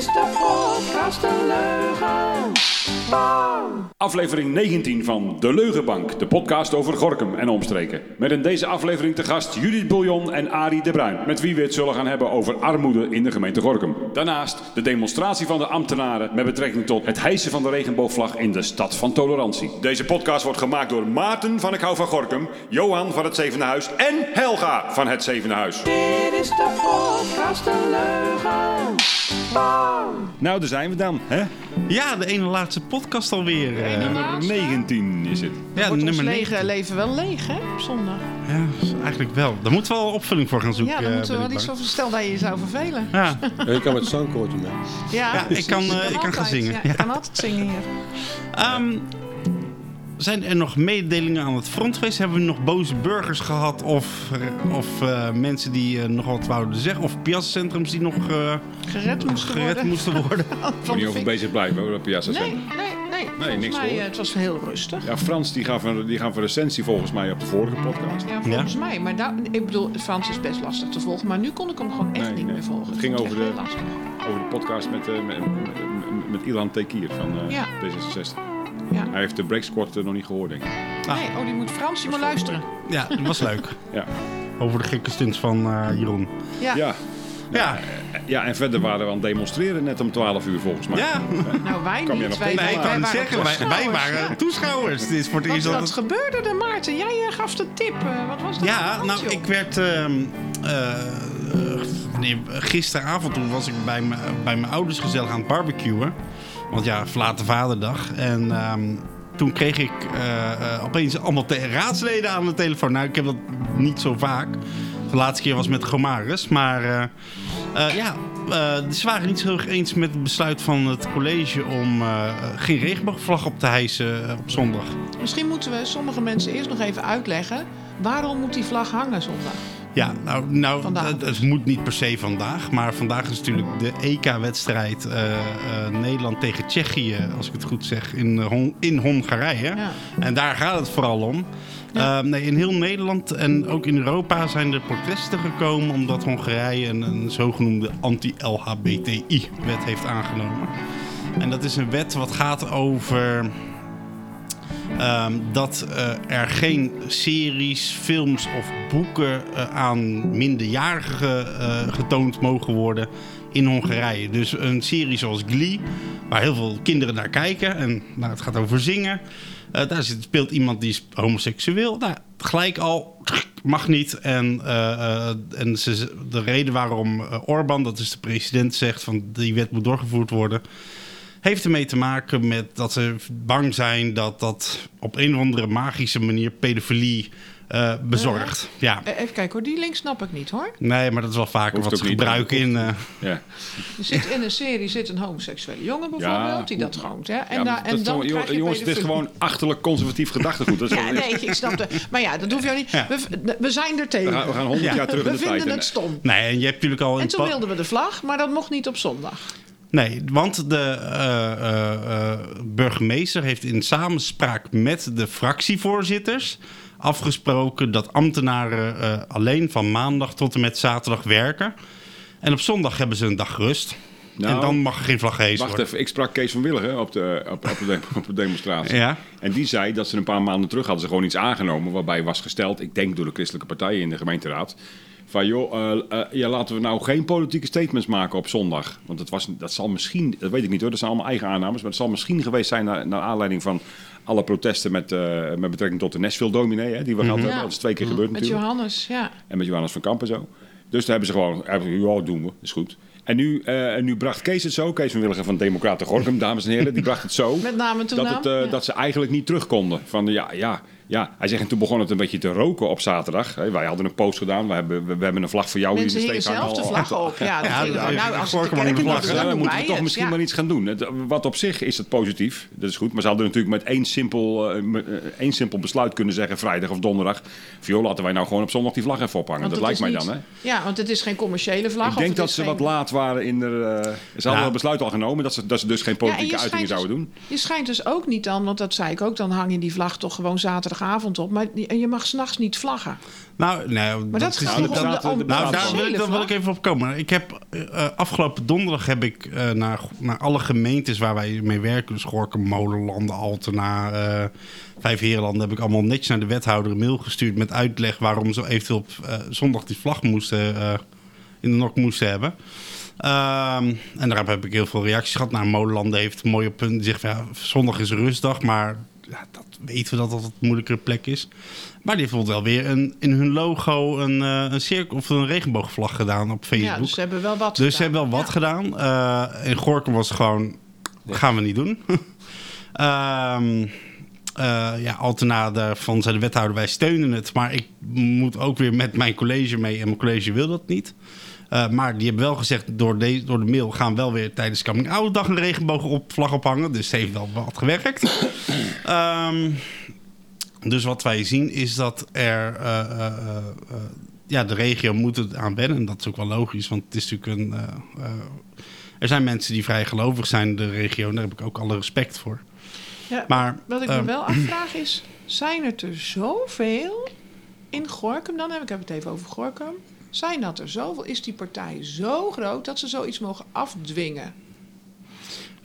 is de podcast De Leugen. Aflevering 19 van De Leugenbank, de podcast over Gorkum en omstreken. Met in deze aflevering te gast Judith Bouillon en Arie de Bruin, met wie we het zullen gaan hebben over armoede in de gemeente Gorkum. Daarnaast de demonstratie van de ambtenaren met betrekking tot het hijsen van de regenboogvlag in de stad van tolerantie. Deze podcast wordt gemaakt door Maarten van Ik Hou van Gorkum, Johan van het Zevende Huis en Helga van het Zevende Huis. Dit is de podcast De Leugen. Nou, daar zijn we dan, hè? Ja, de ene laatste podcast alweer. eh. Nummer 19 is het. ja, Wordt ons nummer lege 9. leven wel leeg, hè, op zondag. Ja, eigenlijk wel. Daar moeten we wel opvulling voor gaan zoeken. Ja, dan eh, moeten we wel iets over... Stel dat je je zou vervelen. Ja, Ja, je kan met zo'n koortje mee. Ja, Ja, ik kan, eh, ik kan gaan zingen. Ja, Ja. ik kan altijd zingen hier. Ehm, zijn er nog mededelingen aan het front geweest? Hebben we nog boze burgers gehad? Of, eh, of eh, mensen die eh, nog wat wouden zeggen? Of piazzacentrums die nog eh, Gered moesten gered worden. moesten worden? Moet niet over bezig blijven hoor, Piazza Nee, nee, nee. Niks mij, hoor. het was heel rustig. Ja, Frans die gaf, een, die gaf een recensie volgens mij op de vorige podcast. Ja, volgens mij. Maar daar, ik bedoel, Frans is best lastig te volgen. Maar nu kon ik hem gewoon echt Nee, niet nee. meer volgen. Het ging over de-. Over de podcast met, eh, met, met, met Ilan Tekir van eh, Ja. D66. Ja. Hij heeft de Break Squad nog niet gehoord, denk ik. Nee, oh, die moet Frans, die moet luisteren. Ja, dat was leuk. Ja. Over de gekke stunts van eh, Jeroen. Ja, Ja. Ja, ja, en verder waren we aan het demonstreren net om 12 uur volgens mij. ja. nou wij niet. Wij, Nee, ik kan zeggen. Wij, wij toeschouwers, waren ja. toeschouwers. Dit is voor het Wat, eerst gebeurde er, Maarten? Jij eh, gaf de tip. eh, wat was dat? Ja, nou, ik werd. ehm, eh, eh, nee, gisteravond toen was ik bij, bij mijn ouders gezellig aan het barbecuen. Want ja, verlate vaderdag. En ehm, toen kreeg ik eh, eh, opeens allemaal raadsleden aan de telefoon. Nou, ik heb dat niet zo vaak. De laatste keer was met Gomaris. Maar eh, ja, ze waren niet zo erg eens met het besluit van het college om geen regenboogvlag op te hijsen op zondag. Misschien moeten we sommige mensen eerst nog even uitleggen... waarom moet die vlag hangen zondag? Ja, nou, nou moet niet per se vandaag. Maar vandaag is natuurlijk de EK-wedstrijd eh, eh, Nederland tegen Tsjechië, als ik het goed zeg, in, eh, Hon- in Hongarije. Ja. En daar gaat het vooral om. Eh, nee, in heel Nederland en ook in Europa zijn er protesten gekomen omdat Hongarije een, een zogenoemde anti-LHBTI-wet heeft aangenomen. En dat is een wet wat gaat over Ehm, dat eh, er geen series, films of boeken eh, aan minderjarigen eh, getoond mogen worden in Hongarije. Dus een serie zoals Glee, waar heel veel kinderen naar kijken en nou, het gaat over zingen. Daar zit, speelt iemand die is homoseksueel. Nou, gelijk al mag niet. En, en de reden waarom Orbán, dat is de president, zegt van die wet moet doorgevoerd worden heeft ermee te maken met dat ze bang zijn dat dat op een of andere magische manier pedofilie eh, bezorgt. Ja. Eh, Even kijken hoor, die link snap ik niet hoor. Nee, maar dat is wel vaker Hoeft wat ze gebruiken in. eh, Ja. Er zit in een serie zit een homoseksuele jongen bijvoorbeeld, die dat gewoon... Ja, en, Ja, da- maar en dan gewoon- krijg je jongens, het is gewoon achterlijk conservatief gedachtegoed. Dat is Ja, nee, ik snap het. Maar ja, dat hoef je ook niet. Ja. We, we zijn er we, tegen. gaan, we gaan 100 Ja. jaar terug in We de tijd. vinden En- het stom. nee, en je hebt natuurlijk al. En toen wilden we de vlag, maar dat mocht niet op zondag. Nee, want de eh, eh, eh, burgemeester heeft in samenspraak met de fractievoorzitters afgesproken dat ambtenaren alleen van maandag tot en met zaterdag werken. En op zondag hebben ze een dag rust. Nou, en dan mag er geen vlag gehezen Wacht worden. even, ik sprak Kees van Willigen op de, op, op, de, dem- op de demonstratie. Ja. En die zei dat ze een paar maanden terug hadden ze gewoon iets aangenomen... waarbij was gesteld, ik denk door de christelijke partijen in de gemeenteraad... van joh, eh, eh, ja, laten we nou geen politieke statements maken op zondag. Want het was, dat zal misschien, dat weet ik niet hoor, dat zijn allemaal eigen aannames... maar het zal misschien geweest zijn naar, naar aanleiding van alle protesten... met, eh, met betrekking tot de Nashville-dominee, hè, die we gehad hebben. Ja. Dat is twee keer gebeurd Met natuurlijk. Johannes, ja. En met Johannes van Kamp en zo. Dus daar hebben ze gewoon, ja, doen we, is goed. En nu, en nu bracht Kees het zo, Kees van Willigen van Democraten Gorkum, dames en heren, die bracht het zo. Met name toen dat, het, eh, ja. dat ze eigenlijk niet terug konden. Van ja, ja, ja. Hij zegt, en toen begon het een beetje te roken op zaterdag. Hè, wij hadden een post gedaan, we hebben, we, we hebben een vlag voor jou Mensen hier in de zelf de vlag op. Ja, dat Ja, ja, nou, als de een vlag, dan moeten we toch het. misschien Ja. maar iets gaan doen. Het, wat op zich is het positief, dat is goed. Maar ze hadden natuurlijk met één simpel, eh, eh, één simpel besluit kunnen zeggen, vrijdag of donderdag. Joh, laten wij nou gewoon op zondag die vlag even ophangen. Want dat lijkt mij dan, hè? Ja, want het is geen commerciële vlag. Ik denk dat ze geen- wat laat waren in de... eh, ze hadden Ja. het besluit al genomen dat ze, dat ze dus geen politieke uitingen zouden dus- doen. Je schijnt dus ook niet dan, want dat zei ik ook, dan hang je die vlag toch gewoon zaterdagavond op. Maar en je mag s'nachts niet vlaggen. Nou, nee, Maar dat, is Nou, toch om de, om Nou, daar wil, ik, daar wil even op komen. Ik heb eh, afgelopen donderdag heb ik eh, naar, naar alle gemeentes waar wij mee werken, dus Gorkum, Molenlanden, Altena, eh Vijf Herenlanden, heb ik allemaal netjes naar de wethouder een mail gestuurd met uitleg waarom ze eventueel op eh, zondag die vlag moesten, eh, in de nok moesten hebben. Ehm, en daarop heb ik heel veel reacties gehad. Nou, Molenlanden heeft een mooie punt. Die zegt, ja, zondag is rustdag, maar ja, dat weten we dat dat een moeilijkere plek is. Maar die heeft bijvoorbeeld wel weer een, in hun logo een, eh, een cirkel of een regenboogvlag gedaan op Facebook. Ja, dus ze hebben wel wat Dus ze gedaan. hebben wel wat Ja. gedaan. Eh in Gorkum was het gewoon, gaan we niet doen. Ehm eh, ja, Altena daarvan zei de wethouder, wij steunen het. Maar ik moet ook weer met mijn college mee. En mijn college wil dat niet. Eh, maar die hebben wel gezegd, door de, door de mail gaan we wel weer tijdens Coming Out dag een regenboog op vlag ophangen. Dus het heeft wel wat gewerkt. Ehm, dus wat wij zien is dat er... eh, eh, ja, de regio moet het aan wennen. En dat is ook wel logisch, want het is natuurlijk een... er zijn mensen die vrij gelovig zijn in de regio. Daar heb ik ook alle respect voor. Ja, Maar, wat ik me ehm, wel afvraag is, zijn het er zoveel in Gorkum dan? Ik heb het even over Gorkum. Zijn dat er zoveel? Is die partij zo groot dat ze zoiets mogen afdwingen?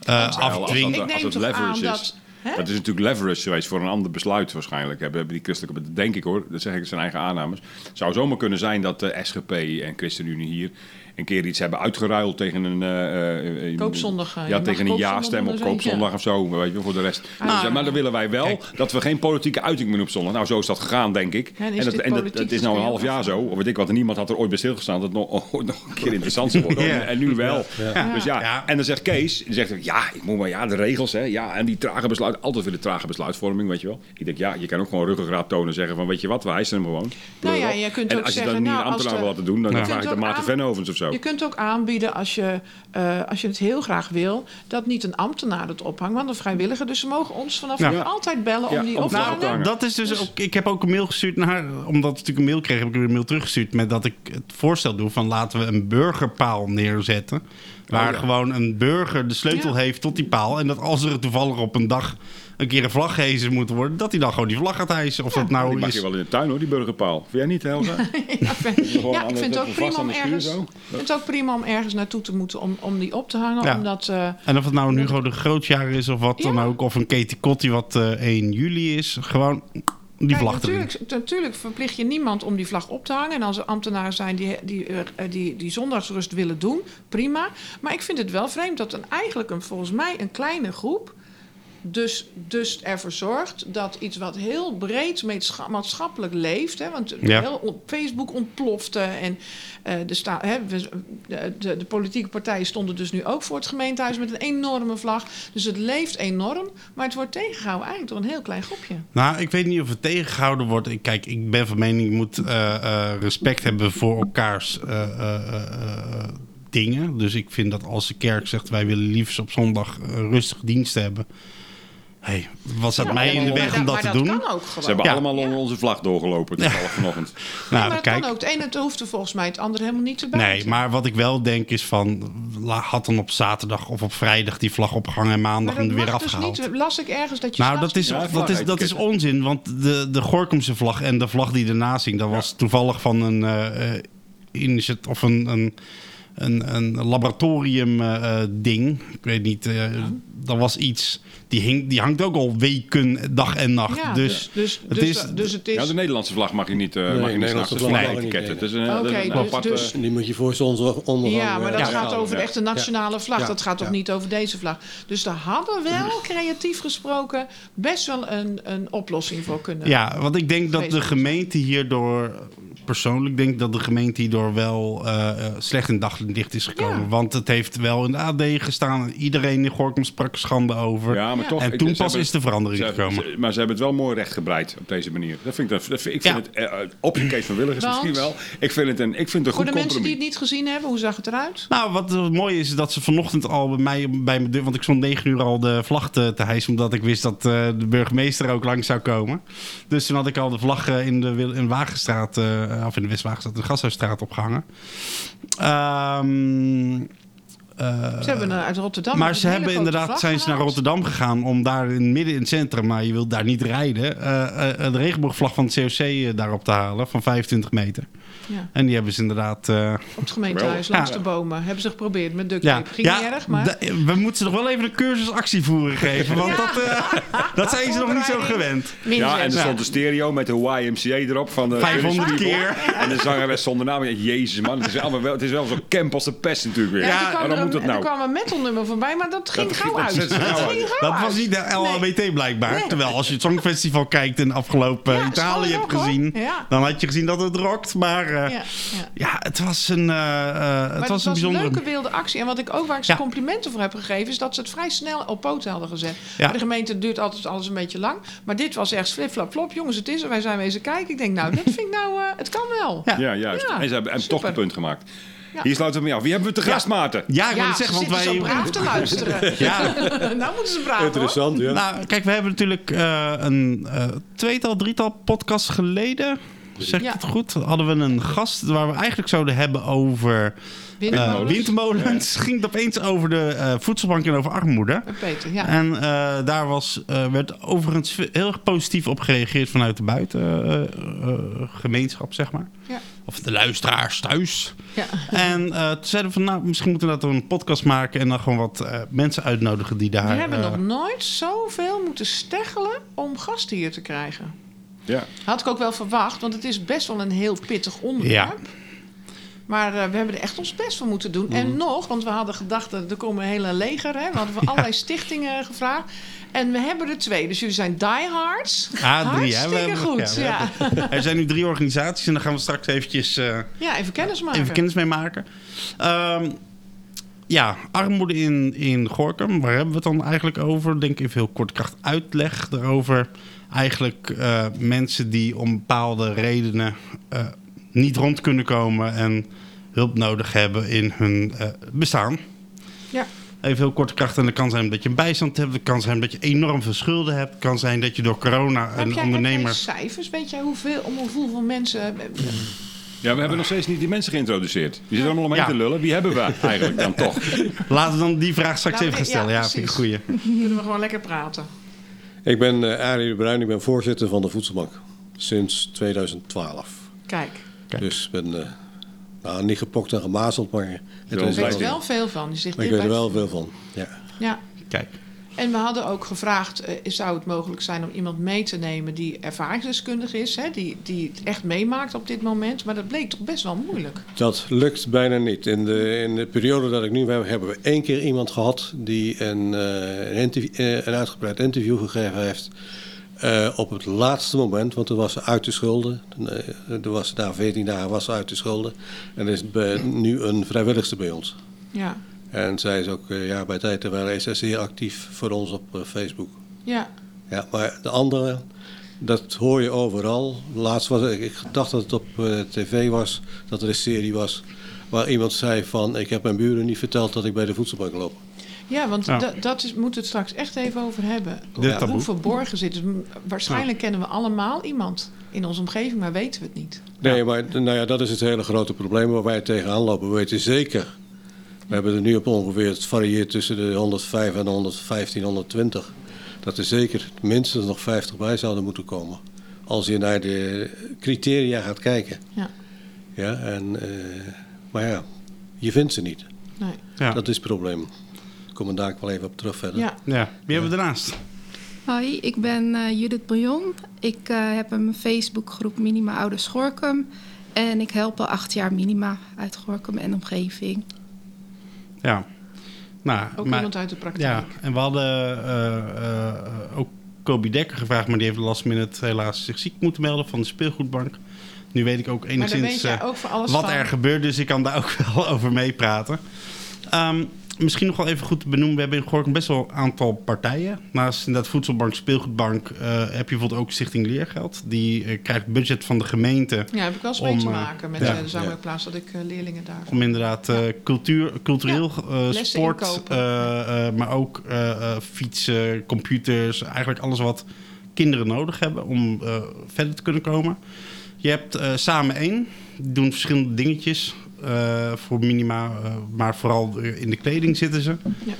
eh, afdwingen. Ik als neem het toch leverage aan is. dat... Hè? Dat is natuurlijk leverage geweest voor een ander besluit waarschijnlijk. Hebben, hebben die christelijke, denk ik hoor, dat zeg ik zijn eigen aannames. Het zou zomaar kunnen zijn dat de SGP en ChristenUnie hier een keer iets hebben uitgeruild tegen een... eh, eh, Koopzondag, eh, je Ja, tegen een koopzondag ja-stem op koopzondag of zo, weet je, voor de rest. Ah. Dus, maar dan willen wij wel Kijk. dat we geen politieke uiting meer op zondag. Nou, zo is dat gegaan, denk ik. Ja, en is en dat, en dat, politiek dat is nou een half jaar zo. Of weet ik wat, en niemand had er ooit bij stilgestaan dat het nog, nog een keer interessant zou worden. Ja. En nu wel. Ja. Dus ja. Ja. en dan zegt Kees, die zegt, ja, ik moet maar, ja, de regels, hè. Ja, en die trage besluit, altijd weer de trage besluitvorming, weet je wel. Ik denk, ja, je kan ook gewoon ruggengraat tonen en zeggen van, weet je wat, we eisen hem gewoon. Nou ja, je kunt en ook als je zeggen, dan niet nou, een ambtenaar wil laten doen, dan Ja. vraag Je ik de Maarten aan- Venhovens of zo. Je kunt ook aanbieden als je, eh, als je het heel graag wil, dat niet een ambtenaar het ophangt, maar een vrijwilliger. Dus ze mogen ons vanaf Ja. nu altijd bellen Ja, om die op te hangen. Dat is dus ook. Ik heb ook een mail gestuurd naar. Omdat ik natuurlijk een mail kreeg, heb ik weer een mail teruggestuurd. Met dat ik het voorstel doe van laten we een burgerpaal neerzetten. Waar Oh ja. gewoon een burger de sleutel Ja. heeft tot die paal. En dat als er toevallig op een dag een keer een vlag gehezen moet worden. Dat hij dan gewoon die vlag gaat hijsen. Of dat nou Die mag is. je wel in de tuin hoor, die burgerpaal. Vind jij niet, Helga? Ja, ik vind- Gewoon ja, aan ik de- vind het ook prima om ergens, zo? ik vind het ook prima om ergens naartoe te moeten om, om die op te hangen. Ja. Omdat, eh, En of het nou een Hugo de Grootjaar is of wat dan ook. Of een Katie Kotti wat eh 1 juli is. Gewoon die kijk, vlag erin. natuurlijk, natuurlijk verplicht je niemand om die vlag op te hangen. En als er ambtenaren zijn die, die, eh, die, die zondagsrust willen doen, prima. Maar ik vind het wel vreemd dat een, eigenlijk een, volgens mij een kleine groep... Dus, dus ervoor zorgt dat iets wat heel breed maatschappelijk leeft. Hè, want Ja. heel Facebook ontplofte. En eh, de, sta- hè, we- de, de, de politieke partijen stonden dus nu ook voor het gemeentehuis met een enorme vlag. Dus het leeft enorm. Maar het wordt tegengehouden eigenlijk door een heel klein groepje. Nou, ik weet niet of het tegengehouden wordt. Ik- Kijk, ik ben van mening, je moet eh, eh, respect hebben voor elkaars dingen. Dus ik vind dat als de kerk zegt, wij willen liefst op zondag rustig dienst hebben. Hey, wat staat Ja, mij in de weg dat- om dat te doen? kan ook gewoon. Ze hebben Ja. allemaal onder onze vlag doorgelopen toevallig vanochtend. Nou, maar dat kijk. kan ook. Het ene het hoeft er volgens mij het andere helemaal niet te bij. Nee, maar wat ik wel denk is van... had dan op zaterdag of op vrijdag die vlag opgehangen... en maandag hem dat er weer dus afgehaald. niet. Las ik ergens dat je Nou, dat is, Ja, dat, is, dat is onzin. Want de, de Gorkumse vlag en de vlag die ernaast hing... dat was toevallig van een eh eh, initiat- of een, een, een, een laboratorium eh, eh, ding. Ik weet niet. eh, Dat was iets... Die, hing, die hangt ook al weken, dag en nacht. Ja, dus dus, het dus, is- dus het is. Ja, de Nederlandse vlag mag je niet, eh Nee, mag je niet is een nee. Het is een, dat is een dus- aparte- dus- die moet je voor zonsondergang... ja, maar dat eh, gaat houden. over echt de nationale vlag. Ja. Dat gaat toch Ja. niet over deze vlag. Dus daar hadden wel, creatief gesproken, best wel een, een oplossing voor kunnen. Ja, want ik denk dat de gemeente hierdoor... Persoonlijk denk ik dat de gemeente hierdoor wel eh, eh, slecht in daglicht is gekomen. Ja. Want het heeft wel in de AD gestaan. Iedereen in Gorkum sprak er schande over. Ja, Ja. toch. En toen pas hebben- is de verandering ze gekomen. ze- maar ze hebben het wel mooi rechtgebreid op deze manier. Dat vind ik, dat, vind- ik vind Ja. het, eh, op Kees van Willigers misschien wel. Ik vind het een, ik vind het een Voor goed de mensen die het niet gezien hebben, hoe zag het eruit? Nou, wat uh, mooi is, is dat ze vanochtend al bij mij bij mijn deur... Want ik stond negen uur al de vlag te, te hijsen... omdat ik wist dat eh, de burgemeester ook langs zou komen. Dus toen had ik al de vlag eh, in de in Wagenstraat... eh, of in de Westwagenstraat, de Gasthuisstraat opgehangen. Ehm, eh, Ze hebben uit Rotterdam. maar ze hebben inderdaad zijn ze naar. Rotterdam gegaan om daar in, midden in het centrum, maar je wilt daar niet rijden, eh, eh, de regenboogvlag van het COC daarop te halen van 25 meter. Ja, En die hebben ze inderdaad. eh, op het gemeentehuis, langs Ja. de bomen. Hebben ze geprobeerd met duct ja, tape. Ging ja, niet erg, maar... we moeten ze nog wel even een cursus actievoeren geven, want dat, eh, dat zijn ze nog niet zo gewend. Ja, en er zes. stond de stereo met de YMCA erop van de 500 keer. En de zangeres zonder naam. Jezus man, het is, allemaal wel, het is wel zo camp als de pest natuurlijk weer. Ja, Ja, toen kwam waarom er moet een, dat nou? Er kwam een metalnummer voorbij, maar dat ging Dat gauw uit. dat Dat, zit gauw ging uit. gauw Dat was niet de LHBT blijkbaar. Nee. Terwijl als je het Songfestival kijkt in afgelopen Ja, Italië hebt gezien, dan had je gezien dat het rokt. Maar eh, ja, Ja, ja. het was een, eh, eh, het Maar was een bijzondere... leuke wilde actie. En wat ik ook waar ik ze Ja. complimenten voor heb gegeven... is dat ze het vrij snel op poten hadden gezet. Ja. Bij de gemeente duurt altijd alles een beetje lang. Maar dit was echt flip, flap, flop. Jongens, het is er. Wij zijn wezen kijken. Ik denk, nou, dat vind ik nou... eh, het kan wel. Ja. Ja, juist. Ja, en ze hebben en toch een punt gemaakt. Ja. Hier sluiten we mee af. Wie hebben we te gast, Maarten? Ja, ik Ja, zeggen, want zitten zo wij... braaf te luisteren. Ja, nou moeten ze praten, hoor. Interessant, ja. nou, kijk, we hebben natuurlijk eh, een eh, tweetal, drietal podcasts geleden, zeg ik Ja. het goed, hadden we een gast waar we eigenlijk zouden hebben over eh, Windmolens. windmolens. Ging het opeens over de eh, voedselbank en over armoede. Peter, ja. En eh, daar was, eh, werd overigens heel erg positief op gereageerd vanuit de buitengemeenschap, zeg maar. Ja. Of de luisteraars thuis. ja. En eh, toen zeiden we van, nou, misschien moeten we dat een podcast maken en dan gewoon wat eh, mensen uitnodigen die daar... We hebben nog nooit zoveel moeten steggelen om gasten hier te krijgen. Ja. Had ik ook wel verwacht, want het is best wel een heel pittig onderwerp. Maar eh, we hebben er echt ons best voor moeten doen. Mhm. En nog, want we hadden gedacht, dat er komen een hele leger. Hè? We hadden van allerlei stichtingen gevraagd. En we hebben er twee. Dus jullie zijn diehards. Ah, drie, hè? We hebben- goed, we ja. hebben- Er zijn nu drie organisaties en daar gaan we straks eventjes eh, Ja, even kennis maken. even kennis mee maken. Ehm, ja, armoede in, in Gorkum. Waar hebben we het dan eigenlijk over? Denk even heel kort kracht uitleg daarover. Eigenlijk eh, mensen die om bepaalde redenen eh, niet rond kunnen komen en hulp nodig hebben in hun eh, bestaan. Ja. Even heel kort kracht. En dat kan zijn dat je een bijstand hebt. Het kan zijn dat je enorm veel schulden hebt. Het kan zijn dat je door corona Heb een jij, heb jij ondernemer... cijfers? Weet jij hoeveel, om hoeveel mensen... ja, we hebben nog steeds niet die mensen geïntroduceerd. Die zitten allemaal omheen Ja. te lullen. Wie hebben we eigenlijk dan toch? Laten we dan die vraag straks even gaan ja, stellen. Ja, vind ik een goeie. Kunnen we gewoon lekker praten. Ik ben eh Arie de Bruin, ik ben voorzitter van de Voedselbank. Sinds 2012. Kijk, Kijk. Dus ik ben eh, nou, niet gepokt en gemazeld, maar het Wel is er weet wel, wel veel van. Je ik dit weet er wel veel van. Ja. Ja, Kijk. En we hadden ook gevraagd, eh, zou het mogelijk zijn om iemand mee te nemen die ervaringsdeskundig is, hè, die, die het echt meemaakt op dit moment. Maar dat bleek toch best wel moeilijk. Dat lukt bijna niet. In de, in de periode dat ik nu heb, hebben we één keer iemand gehad die een, eh, een, eh, een uitgebreid interview gegeven heeft. op het laatste moment, want toen was ze uit de schulden. Toen was na 14 dagen was ze uit de schulden. En er is nu een vrijwilligste bij ons. Ja, En zij is ook eh, ja, bij tijd en wijle is zij zeer actief voor ons op eh, Facebook. ja, Ja, maar de andere, dat hoor je overal. Laatst was ik, ik dacht dat het op eh, tv was, dat er een serie was waar iemand zei van ik heb mijn buren niet verteld dat ik bij de voedselbank loop. ja want Ja. da- dat is, moeten we het straks echt even over hebben. Hoe verborgen zit het? Waarschijnlijk kennen we allemaal iemand in onze omgeving, maar weten we het niet. Nee, maar nou ja, dat is het hele grote probleem waar wij tegenaan lopen. We weten zeker, we hebben er nu op ongeveer, het varieert tussen de 105 en de 115, 120. Dat er zeker minstens nog 50 bij zouden moeten komen. Als je naar de criteria gaat kijken. Ja, Ja, en, eh, maar ja, je vindt ze niet. nee. Ja. Dat is het probleem. Ik kom er daar ook wel even op terug verder. Ja, ja. Wie hebben we ernaast? Hoi, ik ben eh, Judith Bouillon. Ik eh, heb een Facebookgroep Minima Ouders Gorkum. En ik help al acht jaar Minima uit Gorkum en omgeving. Ja. Nou, ook maar- iemand uit de praktijk. Ja, en we hadden eh, eh, ook Kobi Dekker gevraagd, maar die heeft last minute helaas zich ziek moeten melden van de speelgoedbank. Nu weet ik ook enigszins eh, ook wat van. er gebeurt, dus ik kan daar ook wel over meepraten. Ehm, misschien nog wel even goed te benoemen, we hebben in Gorkum best wel een aantal partijen. Naast inderdaad Voedselbank, Speelgoedbank eh, heb je bijvoorbeeld ook Stichting Leergeld. Die eh, krijgt budget van de gemeente Ja, heb ik wel eens Om, mee te eh, maken met ja. de Zangwerkplaats dat ik leerlingen daar. Om inderdaad cultuur, cultureel, sport, maar ook fietsen, computers. Eigenlijk alles wat kinderen nodig hebben om verder te kunnen komen. Je hebt Samen één. Die doen verschillende dingetjes. Eh, voor minima, eh, maar vooral in de kleding zitten ze. Ja.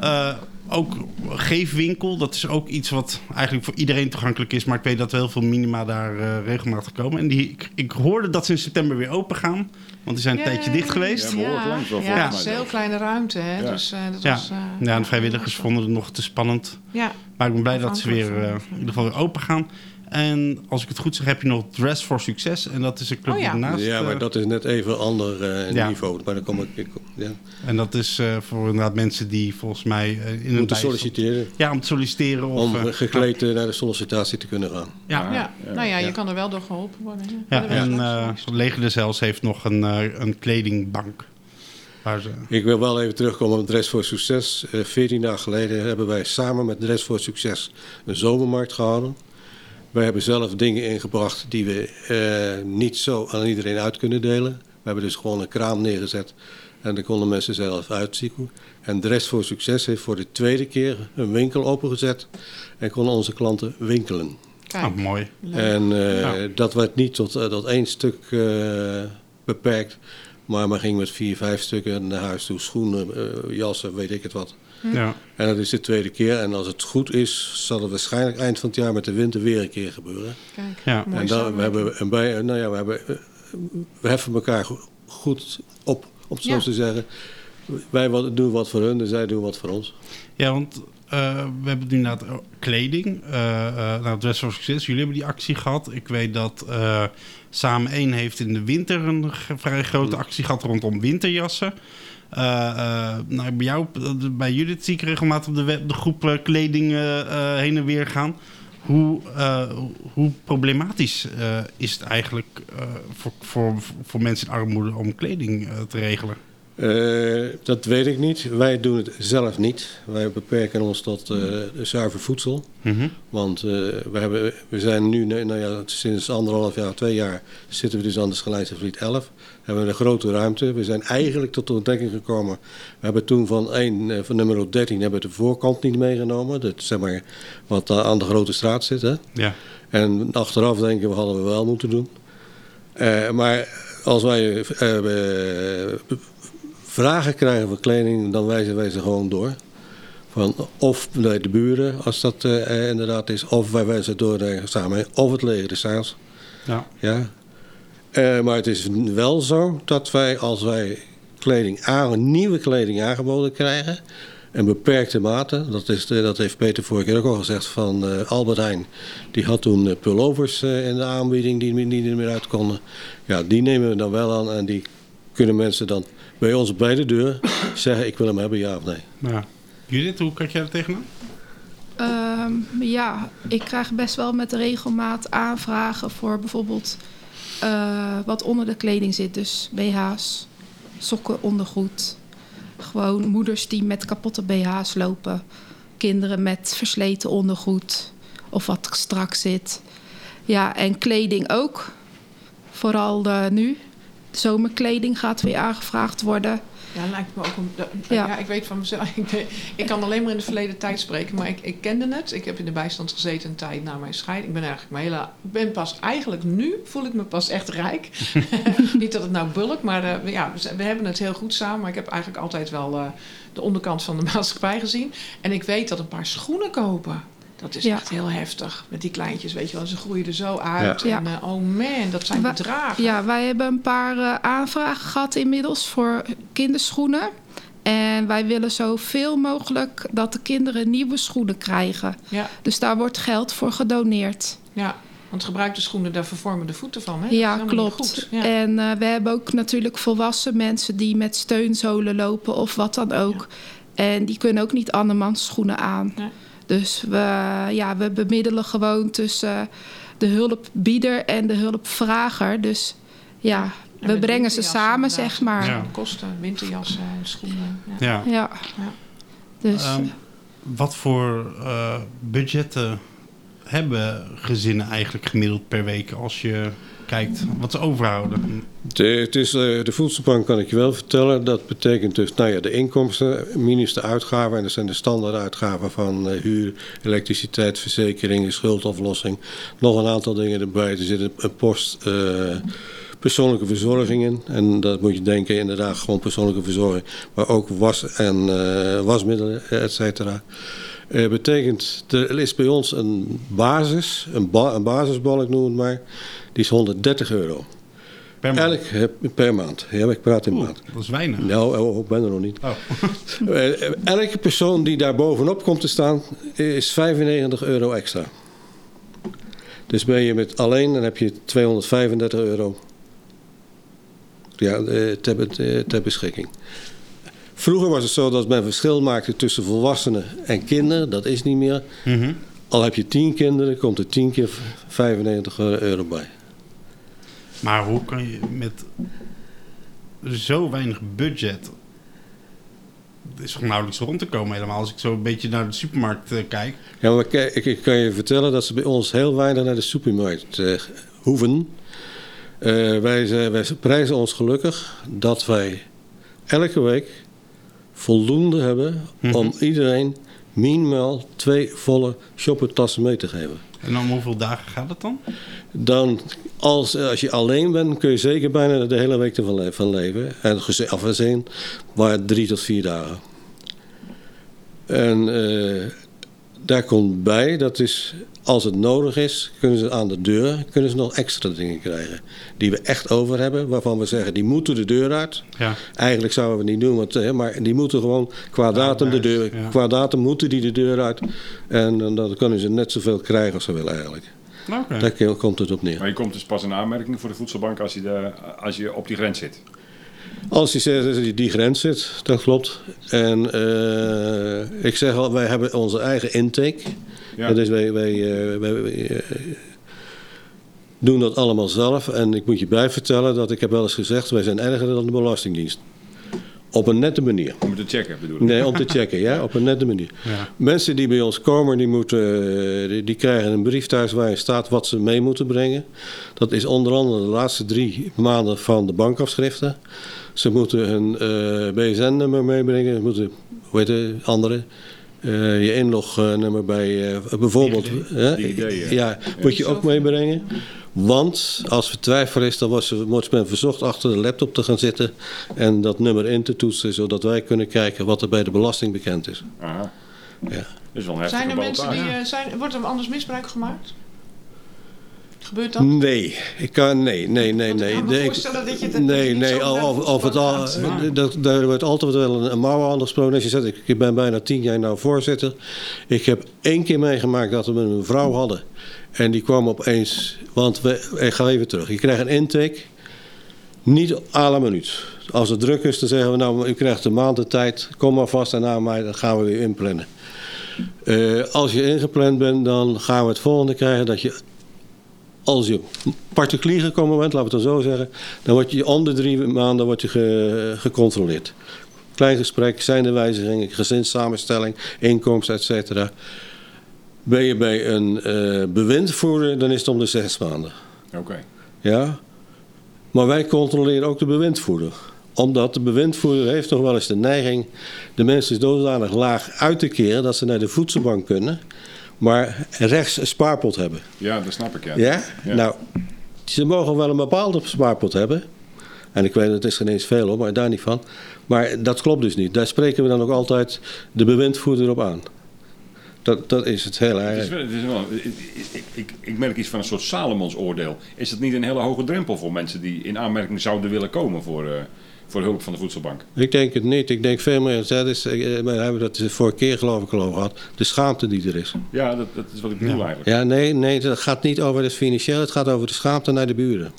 Eh, ook geefwinkel, dat is ook iets wat eigenlijk voor iedereen toegankelijk is. Maar ik weet dat heel veel minima daar eh, regelmatig komen. En die, ik, ik hoorde dat ze in september weer open gaan. Want die zijn een tijdje dicht geweest. Ja, behoorlijk lang wel, Ja, volgens het is een heel kleine ruimte. Hè? Ja. Dus, eh, dat Ja. was, eh, Ja, de vrijwilligers vonden het nog te spannend. Ja, Maar ik ben blij dat ze weer in ieder geval weer open gaan. En als ik het goed zeg, heb je nog Dress for Success. En dat is een club Oh ja. maar eh, dat is net even een ander eh, Ja. niveau. Maar dan kom ik, ik ja. En dat is eh, voor inderdaad mensen die volgens mij in een moeten solliciteren Ja, om te solliciteren. Of, om gekleed naar de sollicitatie te kunnen gaan. Ja, ja. ja. nou ja, je Ja. kan er wel door geholpen worden. hè. ja, en eh. Leger de Zels heeft nog een, eh, een kledingbank. Waar ze, Ik wil wel even terugkomen op Dress voor Succes. 14 dagen geleden hebben wij samen met Dress voor Succes een zomermarkt gehouden. Wij hebben zelf dingen ingebracht die we eh, niet zo aan iedereen uit kunnen delen. We hebben dus gewoon een kraam neergezet en daar konden mensen zelf uitzoeken. En Dress voor Succes heeft voor de tweede keer een winkel opengezet en konden onze klanten winkelen. Kijk, ah, mooi. En eh, Ja. dat werd niet tot, eh, tot één stuk eh, beperkt. Maar men ging met vier, vijf stukken naar huis toe. Schoenen, eh, jassen, weet ik het wat. Ja. En dat is de tweede keer. En als het goed is, zal het waarschijnlijk eind van het jaar met de winter weer een keer gebeuren. Kijk, Ja. mooi en dan, we hebben een bij, nou ja, we, hebben, we heffen elkaar go- goed op, om het zo Ja. te zeggen. Wij wat, doen wat voor hun en zij doen wat voor ons. Ja, want eh, we hebben nu inderdaad ook kleding. eh eh nou, Dress for Success, jullie hebben die actie gehad. Ik weet dat eh, Samen 1 heeft in de winter een vrij grote actie gehad rondom winterjassen. Eh, eh, nou, bij jou, bij Judith zie ik regelmatig op de, web, de groep eh, kleding heen en weer gaan. Hoe, hoe problematisch is het eigenlijk voor, voor, voor mensen in armoede om kleding te regelen? Dat weet ik niet. Wij doen het zelf niet. Wij beperken ons tot zuiver voedsel. Mhm. Want we, hebben, we zijn nu, nou ja, sinds anderhalf jaar, twee jaar, zitten we dus aan de Schelijnse Vliet 11. We hebben een grote ruimte. We zijn eigenlijk tot de ontdekking gekomen. We hebben toen van, één, eh, van nummer 13 hebben we de voorkant niet meegenomen. Dat, zeg maar, wat aan aan de grote straat zit. Hè? Ja. En achteraf denken we, hadden we wel moeten doen. Eh, maar als wij eh, eh, vragen krijgen voor kleding, dan wijzen wij ze gewoon door. Van of naar de buren, als dat eh, eh, inderdaad is, of wij wijzen door samen, of het leger de. Ja. Ja. Eh, maar het is wel zo dat wij, als wij kleding aan, nieuwe kleding aangeboden krijgen, een beperkte mate, dat, is de, dat heeft Peter vorige keer ook al gezegd van eh, Albert Heijn. Die had toen eh, pullovers eh, in de aanbieding die, niet er meer uit konden. Ja, die nemen we dan wel aan en die kunnen mensen dan bij ons bij de deur zeggen ik wil hem hebben, ja of nee. ja. Judith, hoe kijk jij er tegenaan? Ehm, ja, ik krijg best wel met regelmaat aanvragen voor bijvoorbeeld eh, wat onder de kleding zit. Dus BH's, sokken, ondergoed. Gewoon moeders die met kapotte BH's lopen. Kinderen met versleten ondergoed of wat strak zit. Ja, en kleding ook. Vooral eh, nu. Zomerkleding gaat weer aangevraagd worden. Ja, lijkt me ook een. Ja. ja. ik weet van mezelf. Ik, ik kan alleen maar in de verleden tijd spreken, maar ik, ik kende het. Ik heb in de bijstand gezeten een tijd na mijn scheiding. Ik ben eigenlijk mijn hele. Ik ben pas eigenlijk nu voel ik me pas echt rijk. Niet dat het nou bulk, maar eh, we- ja, we, we hebben het heel goed samen. Maar ik heb eigenlijk altijd wel eh, de onderkant van de maatschappij gezien. En ik weet dat een paar schoenen kopen. Dat is Ja. echt heel heftig. Met die kleintjes, weet je wel. Ze groeien er zo uit. Ja. En eh, oh man, dat zijn bedragen. Ja, wij hebben een paar eh, aanvragen gehad inmiddels voor kinderschoenen. En wij willen zoveel mogelijk dat de kinderen nieuwe schoenen krijgen. ja. Dus daar wordt geld voor gedoneerd. Ja, want gebruikte schoenen, daar vervormen de voeten van. Hè? Ja, klopt. goed. Ja. En eh, we hebben ook natuurlijk volwassen mensen die met steunzolen lopen of wat dan ook. En die kunnen ook niet andermans schoenen aan. Nee. Dus we, ja, we bemiddelen gewoon tussen de hulpbieder en de hulpvrager. Dus ja, En we brengen ze samen, zeg maar. Ja. Kosten, winterjassen en schoenen. Ja. Ja. Ja. Dus Ehm, wat voor eh, budgetten hebben gezinnen eigenlijk gemiddeld per week als je kijkt wat ze overhouden? De, het is, eh, de voedselbank kan ik je wel vertellen. Dat betekent dus nou ja, de inkomsten minus de uitgaven. En dat zijn de standaard uitgaven van eh, huur, elektriciteit, verzekering, schuldaflossing. Nog een aantal dingen erbij. Er zit een, post eh, persoonlijke verzorging in. En dat moet je denken inderdaad gewoon persoonlijke verzorging. Maar ook was en wasmiddelen, et cetera. Eh, betekent, er is bij ons een basis, een, ba een basisbal, ik noem het maar. Die is 130 euro. Per maand. Elk, eh, per maand. Ja, ik praat in Oeh, maand. dat is weinig. Nou, oh, ik ben er nog niet. Oh. Eh, Elke persoon die daar bovenop komt te staan is 95 euro extra. Dus ben je met alleen, dan heb je 235 euro ja, eh, ter, eh, ter beschikking. Vroeger was het zo dat men verschil maakte tussen volwassenen en kinderen. Dat is niet meer. Mhm. Al heb je 10 kinderen, komt er 10 keer 95 euro bij. Maar hoe kan je met zo weinig budget... Het is toch nauwelijks rond te komen helemaal. Als ik zo een beetje naar de supermarkt eh, kijk. Ja, maar ik, ik kan je vertellen dat ze bij ons heel weinig naar de supermarkt eh, hoeven. Eh, wij, wij prijzen ons gelukkig dat wij elke week voldoende hebben om iedereen minimaal twee volle shoppertassen mee te geven. En om hoeveel dagen gaat het dan? Dan, als, als je alleen bent, kun je zeker bijna de hele week ervan van leven. En gezin, maar drie tot vier dagen. En eh, daar komt bij, dat is, als het nodig is, kunnen ze aan de deur kunnen ze nog extra dingen krijgen. Die we echt over hebben, waarvan we zeggen, die moeten de deur uit. Ja. Eigenlijk zouden we het niet doen, want, maar die moeten gewoon qua datum de deur, ja. qua datum moeten die de deur uit. En, dan kunnen ze net zoveel krijgen als ze willen eigenlijk. Oké. Daar komt het op neer. Maar je komt dus pas in aanmerking voor de voedselbank als je, de, als je op die grens zit. Als je zegt dat je die grens zit, dat klopt. En eh, ik zeg al, wij hebben onze eigen intake. Ja. Dus wij, wij, eh, wij, eh, doen dat allemaal zelf. En ik moet je bij vertellen dat ik heb wel eens gezegd... wij zijn erger dan de Belastingdienst. Op een nette manier. Om het te checken bedoel ik. Nee, om te checken, ja, op een nette manier. Ja. Mensen die bij ons komen, die, moeten, eh, die, die krijgen een brief thuis waarin staat wat ze mee moeten brengen. Dat is onder andere de laatste drie maanden van de bankafschriften. Ze moeten hun eh, BSN-nummer meebrengen, ze moeten, hoe heet het, andere, eh, je inlognummer bij eh, bijvoorbeeld... DigiD. hè? DigiD, ja. ja, moet je ook meebrengen. Want als er twijfel is, dan wordt, men verzocht achter de laptop te gaan zitten en dat nummer in te toetsen, zodat wij kunnen kijken wat er bij de belasting bekend is. Aha. Ja. Dat is wel een Zijn er mensen die, ballotage. eh, zijn, wordt er anders misbruik gemaakt? Gebeurt dat? Nee, ik kan, nee, nee, nee, Want ik nee. kan me nee, voorstellen dat je het nee, niet nee, zo of, of, het al, dat, daar wordt altijd wel een, een mouw aan gesproken. Als je zegt, ik, ik ben bijna tien jaar nou voorzitter. Ik heb één keer meegemaakt dat we een vrouw hadden. En die kwam opeens, want we, ik ga even terug. Je krijgt een intake, niet à la minuut. Als het druk is, dan zeggen we nou, u krijgt een maand de tijd. Kom maar vast en aan mij, dan gaan we weer inplannen. Eh, als je ingepland bent, dan gaan we het volgende krijgen dat je als je particulier gekomen bent, laten we het dan zo zeggen, dan word je om de drie maanden word je ge- gecontroleerd. Klein gesprek, zijn er wijzigingen, gezinssamenstelling, inkomsten, et. Ben je bij een eh bewindvoerder, dan is het om de zes maanden. Oké. Ja? Maar wij controleren ook de bewindvoerder. Omdat de bewindvoerder heeft nog wel eens de neiging de mensen zodanig laag uit te keren dat ze naar de voedselbank kunnen, maar rechts een spaarpot hebben. Ja, dat snap ik, ja. Ja? Ja. Nou, ze mogen wel een bepaalde spaarpot hebben. En ik weet, het is geen eens veel hoor, maar daar niet van. Maar dat klopt dus niet. Daar spreken we dan ook altijd de bewindvoerder op aan. Dat, dat is het hele Het is wel, het is wel, ik, ik, ik, merk iets van een soort Salomons oordeel. Is het niet een hele hoge drempel voor mensen die in aanmerking zouden willen komen voor, eh, voor hulp van de voedselbank? Ik denk het niet. Ik denk veel meer, dat is, eh, we hebben dat de vorige keer geloof ik al over gehad. De schaamte die er is. Ja, dat, dat is wat ik bedoel eigenlijk. Ja, nee, nee, dat gaat niet over het financieel. Het gaat over de schaamte naar de buren.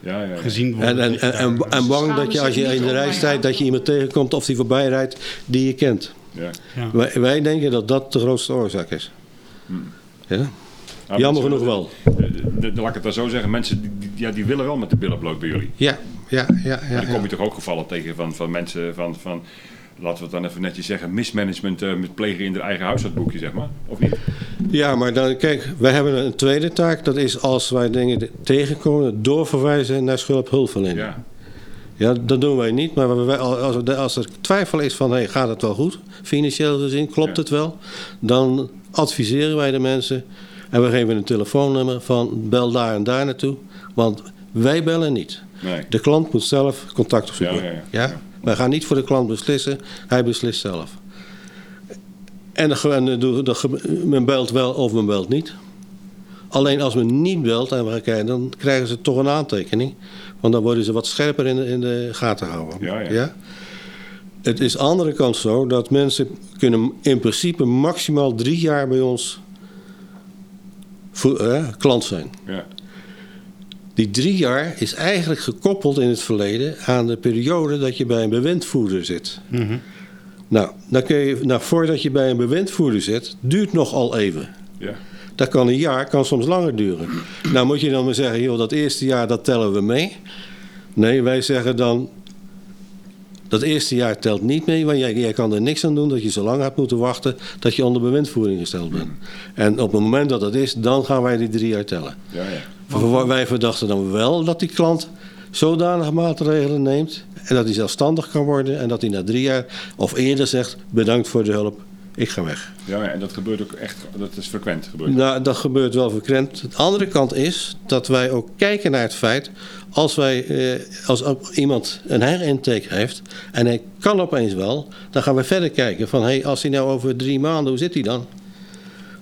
Ja, ja, ja. Gezien worden. En, en, en, en, bang dat je als je in de mij staat, dat je iemand tegenkomt of die voorbij rijdt die je kent. Ja. Ja. Wij, wij denken dat dat de grootste oorzaak is. Ja? Nou, Jammer genoeg wel. de- de- de- laat ik het dan zo zeggen, mensen die, die- ja, die willen wel met de billen bloot bij jullie. Ja, ja, ja. Ja, dan kom ja. je toch ook gevallen tegen van, van mensen van, van, laten we het dan even netjes zeggen, mismanagement eh, met plegen in hun eigen huishoudboekje, zeg maar. Of niet? Ja, maar dan, kijk, wij hebben een tweede taak. Dat is als wij dingen tegenkomen, doorverwijzen naar schulphulpverlening. Ja. Ja. dat doen wij niet. Maar wij- als, er- als er twijfel is van, hey, gaat het wel goed? Financieel gezien, klopt Ja. het wel? Dan adviseren wij de mensen. En we geven een telefoonnummer van, bel daar en daar naartoe. Want Wij bellen niet. Nee. De klant moet zelf contact opzoeken. Ja, ja, ja. Wij gaan niet voor de klant beslissen, hij beslist zelf. En de, de- de- men belt wel of men belt niet. Alleen als men niet belt en we gaan kijken, dan krijgen ze toch een aantekening. Want dan worden ze wat scherper in de, in de gaten gehouden. Ja, ja. Het is aan de andere kant zo dat mensen kunnen in principe maximaal drie jaar bij ons voor, eh, klant zijn. Ja. Die drie jaar is eigenlijk gekoppeld in het verleden aan de periode dat je bij een bewindvoerder zit. Nou, dan kun je, nou, voordat je bij een bewindvoerder zit, duurt nogal even. Ja. Dat kan een jaar, kan soms langer duren. Nou moet je dan maar zeggen, joh, dat eerste jaar dat tellen we mee. Nee, wij zeggen dan, dat eerste jaar telt niet mee, want jij, jij kan er niks aan doen dat je zo lang hebt moeten wachten dat je onder bewindvoering gesteld bent. En op het moment dat dat is, dan gaan wij die drie jaar tellen. Ja, ja. Wij verdachten dan wel dat die klant zodanige maatregelen neemt en dat hij zelfstandig kan worden en dat hij na drie jaar of eerder zegt bedankt voor de hulp, ik ga weg. Ja, en dat gebeurt ook echt, dat is frequent gebeurd. Nou, dat gebeurt wel frequent. De andere kant is dat wij ook kijken naar het feit als wij eh, als iemand een herintake heeft en hij kan opeens wel, dan gaan we verder kijken van hey, als hij nou over drie maanden, hoe zit hij dan?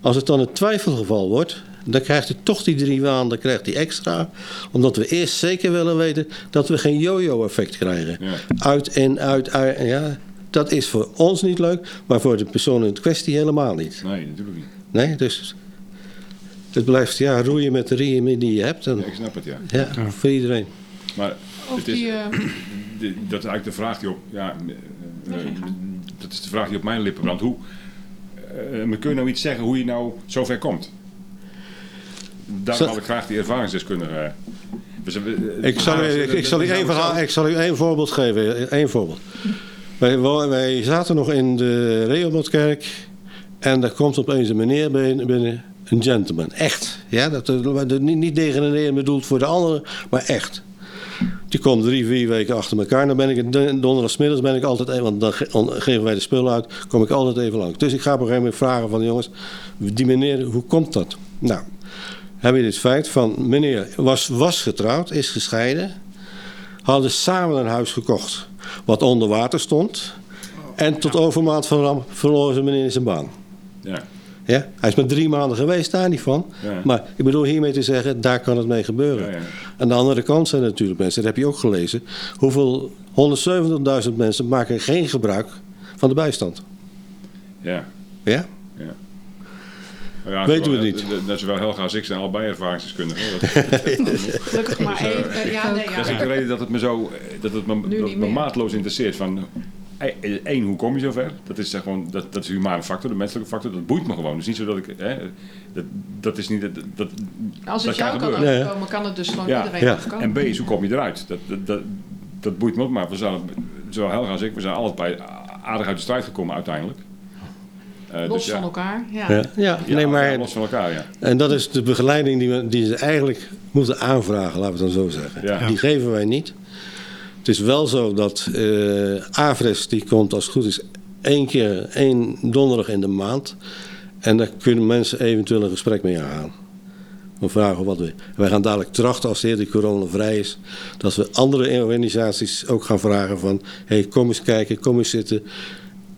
Als het dan een twijfelgeval wordt, dan krijgt hij toch die drie maanden krijgt hij extra. Omdat we eerst zeker willen weten dat we geen yo-yo-effect krijgen. Ja. Uit en uit, uit. Ja, dat is voor ons niet leuk, maar voor de persoon in kwestie helemaal niet. Nee, natuurlijk niet. Nee, dus het blijft ja, roeien met de riemen die je hebt. En, Ja, ik snap het, ja. ja, voor iedereen. Maar Of het is, die, eh, die- dat is eigenlijk de vraag die op, ja, eh, eh, dat is de vraag die op mijn lippen brandt. Hoe, eh, maar kun je nou iets zeggen hoe je nou zover komt? Daar Zo- had ik graag die ervaringsdeskundige. Ik zal, u, Ja, ik, ik zal u dat- één verhaal, ik zal u één voorbeeld geven. Eén voorbeeld. Wij, zaten nog in de Rehobothkerk en daar komt opeens een meneer binnen, een gentleman. Echt. Ja, dat, niet, niet degraderen bedoeld voor de anderen, maar echt. Die komt drie, vier weken achter elkaar. Dan ben ik don- donderdagsmiddags ben ik altijd want dan ge- dan geven wij de spullen uit, kom ik altijd even langs. Dus ik ga op een gegeven moment vragen van jongens, die meneer, hoe komt dat? Nou, hebben we dit feit van meneer was, was getrouwd, is gescheiden, hadden samen een huis gekocht wat onder water stond. En tot overmaat van ramp verloor ze meneer zijn baan. Ja, Ja? Hij is maar drie maanden geweest, daar niet van. Ja. Maar ik bedoel hiermee te zeggen, daar kan het mee gebeuren. Ja, ja. Aan de andere kant zijn er natuurlijk mensen, dat heb je ook gelezen. Hoeveel 170.000 mensen maken geen gebruik van de bijstand. ja. Ja? Ja. Ja, Weten zowel- we niet. eh, eh, Net zowel Helga als ik zijn allebei ervaringsdeskundigen. Dat, gelukkig maar één. eh, ja, nee, dat is ook de ja. reden dat het me zo, eh, dat het me, dat niet het me maatloos interesseert. Van, eh, één, hoe kom je zover? Dat is, eh, gewoon, dat, dat is de humane factor, de menselijke factor. Dat boeit me gewoon. Het is niet zo dat ik, hè, dat, dat is niet, dat, dat, Als dat het jou kan gebeuren. Ja, ja. kan het dus gewoon Ja. iedereen Ja. overkomen. En B is, hoe kom je eruit? Dat, dat, dat, dat boeit me ook, maar we zijn, zowel Helga als ik, we zijn altijd bij aardig uit de strijd gekomen uiteindelijk. Eh, Los dus ja. van elkaar. Ja. Ja, ja, Ja, nee, maar los van elkaar, ja. En dat is de begeleiding die, we, die ze eigenlijk moeten aanvragen, laten we het dan zo zeggen. Ja. Die geven wij niet. Het is wel zo dat eh AVRES, die komt als het goed is één keer, één donderdag in de maand. En daar kunnen mensen eventueel een gesprek mee aangaan. We vragen wat we. Wij gaan dadelijk trachten, als de hele corona vrij is, dat we andere organisaties ook gaan vragen van, hey, kom eens kijken, kom eens zitten.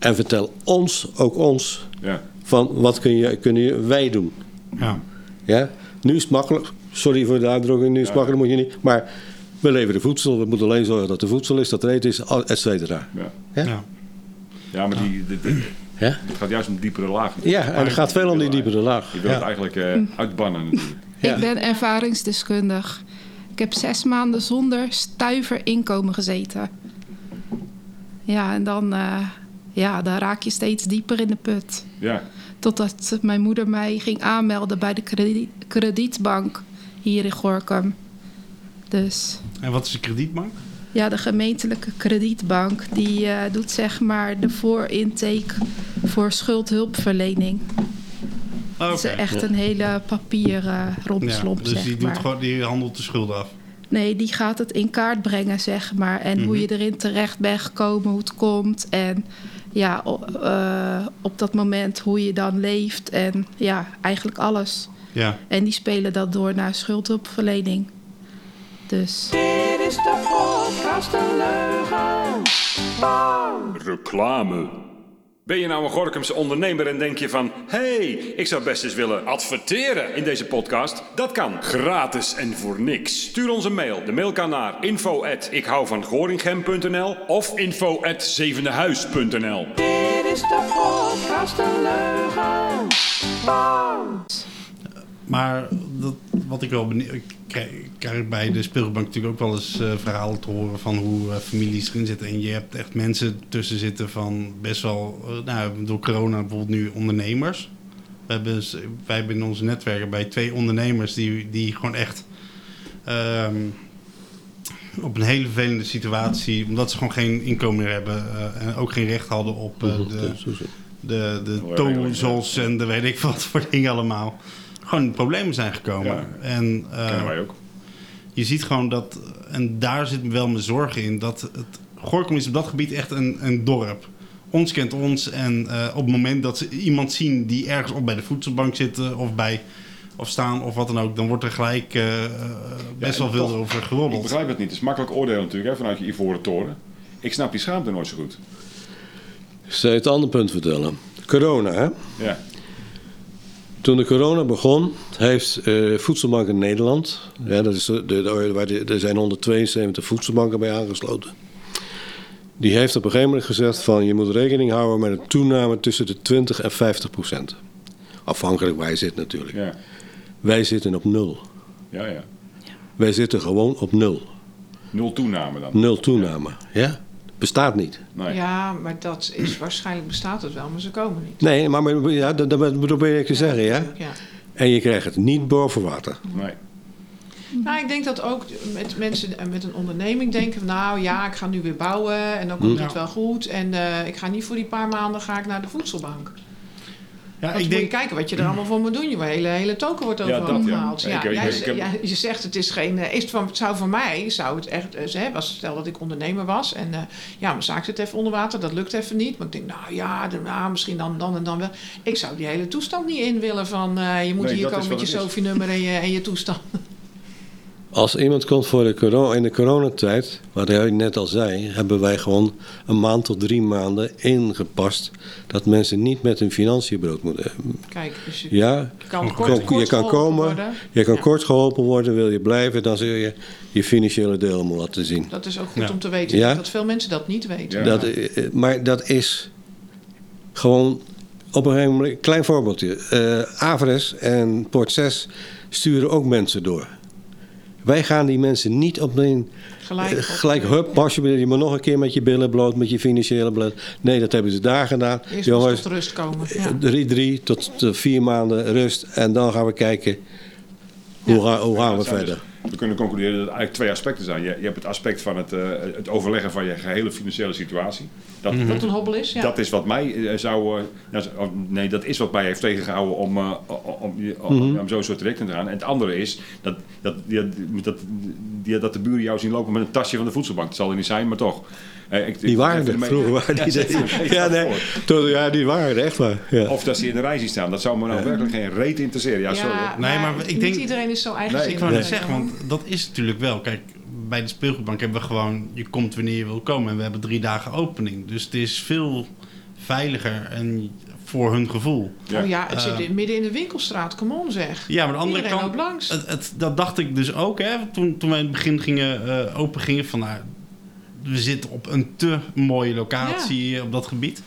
En vertel ons, ook ons, ja. van wat kun je, kunnen wij doen. Ja. Ja? Nu is het makkelijk. Sorry voor de uitdrukking, nu is het Ja. makkelijk, moet je niet. Maar we leveren voedsel. We moeten alleen zorgen dat er voedsel is, dat er eten is, et cetera. Ja. Ja? Ja. ja, maar die, dit- dit- Ja? het gaat juist om diepere laag. Ja, en het gaat veel om die diepere laag. Je wilt het eigenlijk eh, uitbannen natuurlijk. Ja. Ik ben ervaringsdeskundig. Ik heb zes maanden zonder stuiver inkomen gezeten. Ja, en dan, eh, ja, dan raak je steeds dieper in de put. Ja, Totdat mijn moeder mij ging aanmelden bij de kredi- kredietbank hier in Gorkum. Dus En wat is een kredietbank? ja, de gemeentelijke kredietbank die eh, doet zeg maar de voorintake voor schuldhulpverlening. Oh, Het is oké. echt een hele papier eh rompslomp, Ja, dus zeg die, doet maar. gewoon, die handelt de schulden af. Nee, die gaat het in kaart brengen, zeg maar. En hoe je erin terecht bent gekomen, hoe het komt. En ja, eh, op dat moment hoe je dan leeft. En ja, eigenlijk alles. Ja. En die spelen dat door naar schuldhulpverlening. Dus Dit is de podcast De Leugen. Reclame. Ben je nou een Gorkumse ondernemer en denk je van... hey, ik zou best eens willen adverteren in deze podcast? Dat kan. Gratis en voor niks. Stuur ons een mail. De mail kan naar info of info zevendehuis.nl. Dit is de podcast De Leugen. Maar dat, wat ik wel benieuwd... Ik krijg, ik krijg bij de speelbank natuurlijk ook wel eens eh, verhalen te horen van hoe eh, families erin zitten. En je hebt echt mensen tussen zitten van best wel... eh, nou, door corona bijvoorbeeld nu ondernemers. We hebben, wij hebben in onze netwerken bij twee ondernemers die, die gewoon echt... ehm, op een hele vervelende situatie, omdat ze gewoon geen inkomen meer hebben en ook geen recht hadden op eh, de, de, de tolzels en de weet ik wat voor dingen allemaal. Gewoon in problemen zijn gekomen. Ja. En eh, Kennen wij ook. je ziet gewoon dat, en daar zit wel mijn zorgen in, dat het Gorkum is op dat gebied echt een, een dorp. Ons kent ons en eh, op het moment dat ze iemand zien die ergens op bij de voedselbank zitten of bij of staan of wat dan ook, dan wordt er gelijk eh, best wel veel toch- over Ik geroddeld. begrijp het niet. Het is makkelijk oordelen natuurlijk hè, vanuit je ivoren toren. Ik snap die schaamte nooit zo goed. Ik zal je het andere punt vertellen. Corona, hè? Ja. Toen de corona begon, heeft eh Voedselbank in Nederland, ja, dat is de, de, waar de- er zijn 172 voedselbanken bij aangesloten. Die heeft op een gegeven moment gezegd van je moet rekening houden met een toename tussen de 20 en 50 procent. Afhankelijk waar je zit natuurlijk. Ja. Wij zitten op nul. Ja, ja. Wij zitten gewoon op nul. Nul toename dan. Nul toename. Ja? Bestaat niet. Nee. Ja, maar dat is waarschijnlijk bestaat het wel, maar ze komen niet. Nee, maar maar- ja, dat, dat probeer ik te zeggen, ja. Ja. En je krijgt het niet boven water. nee. Nou, ik denk dat ook met mensen met een onderneming denken van... nou ja, ik ga nu weer bouwen en dan komt Ja. het wel goed. En eh, ik ga niet voor die paar maanden ga ik naar de voedselbank. Ja, ik moet je denk, kijken wat je er allemaal voor moet doen. Je hele, hele token wordt Ja, overal ja. gehaald. Ja, Ik- ik- jij ik z- heb- ja, je zegt het is geen... eh, Is het van, het zou voor mij, zou het echt... eh, hè, was, stel dat ik ondernemer was en eh, ja, mijn zaak zit even onder water. Dat lukt even niet. Maar ik denk, nou ja, de- nou, misschien dan, dan en dan wel. Ik zou die hele toestand niet in willen van... eh, je moet Nee, hier komen met je. SOFI-nummer en je, en je toestand. Als iemand komt voor de corona, in de coronatijd, wat hij net al zei, hebben wij gewoon een maand tot drie maanden ingepast dat mensen niet met hun financiën brood moeten. Kijk, dus je Ja, kan je kort, kan, kort je kan geholpen komen, worden. je kan Ja. kort geholpen worden, wil je blijven, dan zul je je financiële deel moeten laten zien. Dat is ook goed Ja. om te weten. Ja. Dat veel mensen dat niet weten. Ja. Dat, eh, maar dat is gewoon op een gegeven moment, klein voorbeeldje. Eh Avres en Port 6 sturen ook mensen door. Wij gaan die mensen niet op een Gelijk, Eh, op, Gelijk, eh, hup, pas je, je moet nog een keer met je billen bloot, met je financiële bloot. Nee, dat hebben ze daar gedaan. Eerst Jongens, moet tot rust komen. Ja. drie, drie tot eh, vier maanden rust. En dan gaan we kijken hoe, ga- hoe gaan we verder. We kunnen concluderen dat er eigenlijk twee aspecten zijn. Je, je hebt het aspect van het, eh, het overleggen van je gehele financiële situatie. Dat, Dat dat, een hobbel is, ja. dat is wat mij eh, zou. eh, nou, nee, dat is wat mij heeft tegengehouden om, eh, om, om, om, om zo'n soort traject in te gaan. En het andere is dat, dat, dat, die- dat de buren jou zien lopen met een tasje van de voedselbank. Dat zal er niet zijn, maar toch. Eh, ik- Die waren er, vroeger waren die Ja, er. zeker. Ja, nee, tot- ja, die waren er, echt waar. Ja. Of dat ze in de rij zien staan. Dat zou me nou werkelijk geen reet interesseren. Ja, sorry. Nee, maar ik niet denk- iedereen is zo Nee, eigenzinnig. Ik wou net Nee. zeggen, want dat is natuurlijk wel. Kijk, bij de speelgoedbank hebben we gewoon... Je komt wanneer je wil komen en we hebben drie dagen opening. Dus het is veel veiliger en voor hun gevoel. Ja. Oh ja, het zit midden in de winkelstraat. Come on zeg. Ja, maar aan de andere Iedereen kant... loopt langs. Het, het- dat dacht ik dus ook, hè. Toen, toen wij in het begin gingen, eh, open gingen van... Nou, we zitten op een te mooie locatie op dat gebied.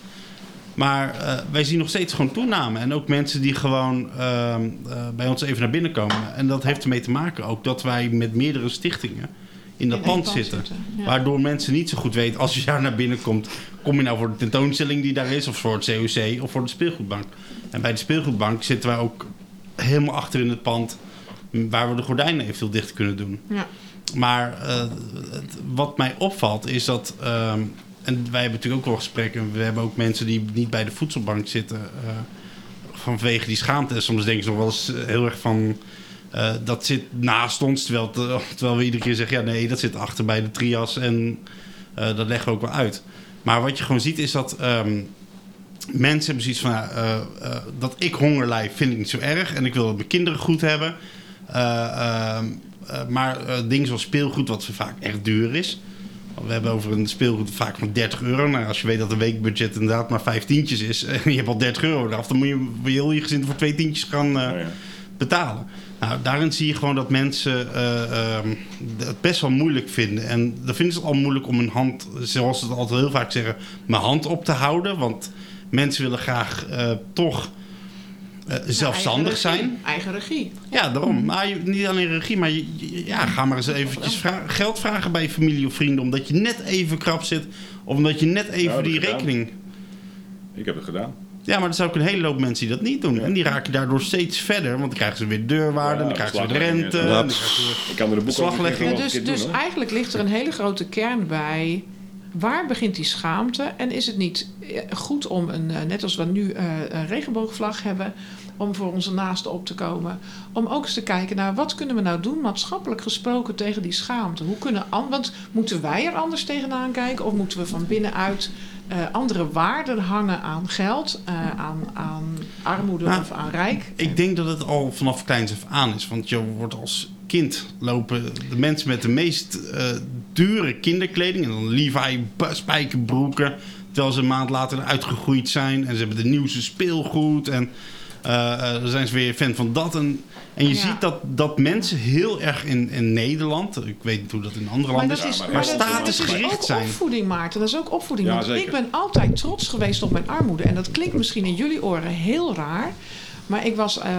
Maar eh, wij zien nog steeds gewoon toename. En ook mensen die gewoon ehm, eh, bij ons even naar binnen komen. En dat heeft ermee te maken ook dat wij met meerdere stichtingen in dat In pand pand zitten. zitten, ja. Waardoor mensen niet zo goed weten, als je daar naar binnen komt... kom je nou voor de tentoonstelling die daar is... of voor het COC of voor de speelgoedbank. En bij de speelgoedbank zitten wij ook helemaal achter in het pand... waar we de gordijnen eventueel dicht kunnen doen. Ja. Maar eh, wat mij opvalt is dat... ehm, en wij hebben natuurlijk ook wel gesprekken... we hebben ook mensen die niet bij de voedselbank zitten... eh, vanwege die schaamte. Soms denken ze nog wel eens heel erg van... eh, dat zit naast ons, terwijl, terwijl we iedere keer zeggen... ja, nee, dat zit achter bij de trias en dat leggen we ook wel uit. Maar wat je gewoon ziet is dat... ehm, mensen hebben zoiets van... dat ik honger lijf vind ik niet zo erg... en ik wil dat mijn kinderen goed hebben... Eh, maar eh, dingen zoals speelgoed, wat vaak echt duur is. We hebben over een speelgoed vaak van 30 euro. Nou, als je weet dat een weekbudget inderdaad maar vijf tientjes is... en je hebt al 30 euro eraf... dan moet je heel je gezin voor twee tientjes gaan eh, Oh ja. betalen. Nou, daarin zie je gewoon dat mensen ehm, het best wel moeilijk vinden. En dan vinden ze het al moeilijk om een hand, zoals ze het altijd heel vaak zeggen, mijn hand op te houden. Want mensen willen graag toch eh, zelfstandig Eigen regie. zijn. Eigen regie. Ja, daarom. Maar je- niet alleen regie, maar je, ja, ga maar eens eventjes vra- geld vragen bij je familie of vrienden. Omdat je net even krap zit. Of omdat je net even die gedaan. rekening... Ik heb het gedaan. Ja, maar er zijn ook een hele hoop mensen die dat niet doen. En die raken daardoor steeds verder. Want dan krijgen ze weer deurwaarde, Ja, dan krijgen ze weer rente. dan krijgen ze weer- Ik kan er de boek over dus doen, dus eigenlijk ligt er een hele grote kern bij. Waar begint die schaamte? En is het niet eh, goed om, een, eh, net als we nu eh, een regenboogvlag hebben, om voor onze naasten op te komen, om ook eens te kijken naar wat kunnen we nou doen, maatschappelijk gesproken, tegen die schaamte? Hoe kunnen, an- want moeten wij er anders tegenaan kijken of moeten we van binnenuit andere waarden hangen aan geld, aan, aan armoede Nou, of aan rijk? Ik denk dat het al vanaf kleins af aan is. Want je wordt als kind lopen de mensen met de meest eh, dure kinderkleding. En dan Levi spijkerbroeken. Terwijl ze een maand later uitgegroeid zijn. En ze hebben de nieuwste speelgoed. En eh, eh, dan zijn ze weer fan van dat. En, en je Ja. ziet dat, dat mensen heel erg in, in Nederland... Ik weet niet hoe dat in andere landen is. is, maar maar dat- statusgericht dat is ook zijn. opvoeding, Maarten. Dat is ook opvoeding. Ja, want zeker. ik ben altijd trots geweest op mijn armoede. En dat klinkt misschien in jullie oren heel raar. Maar ik was, eh,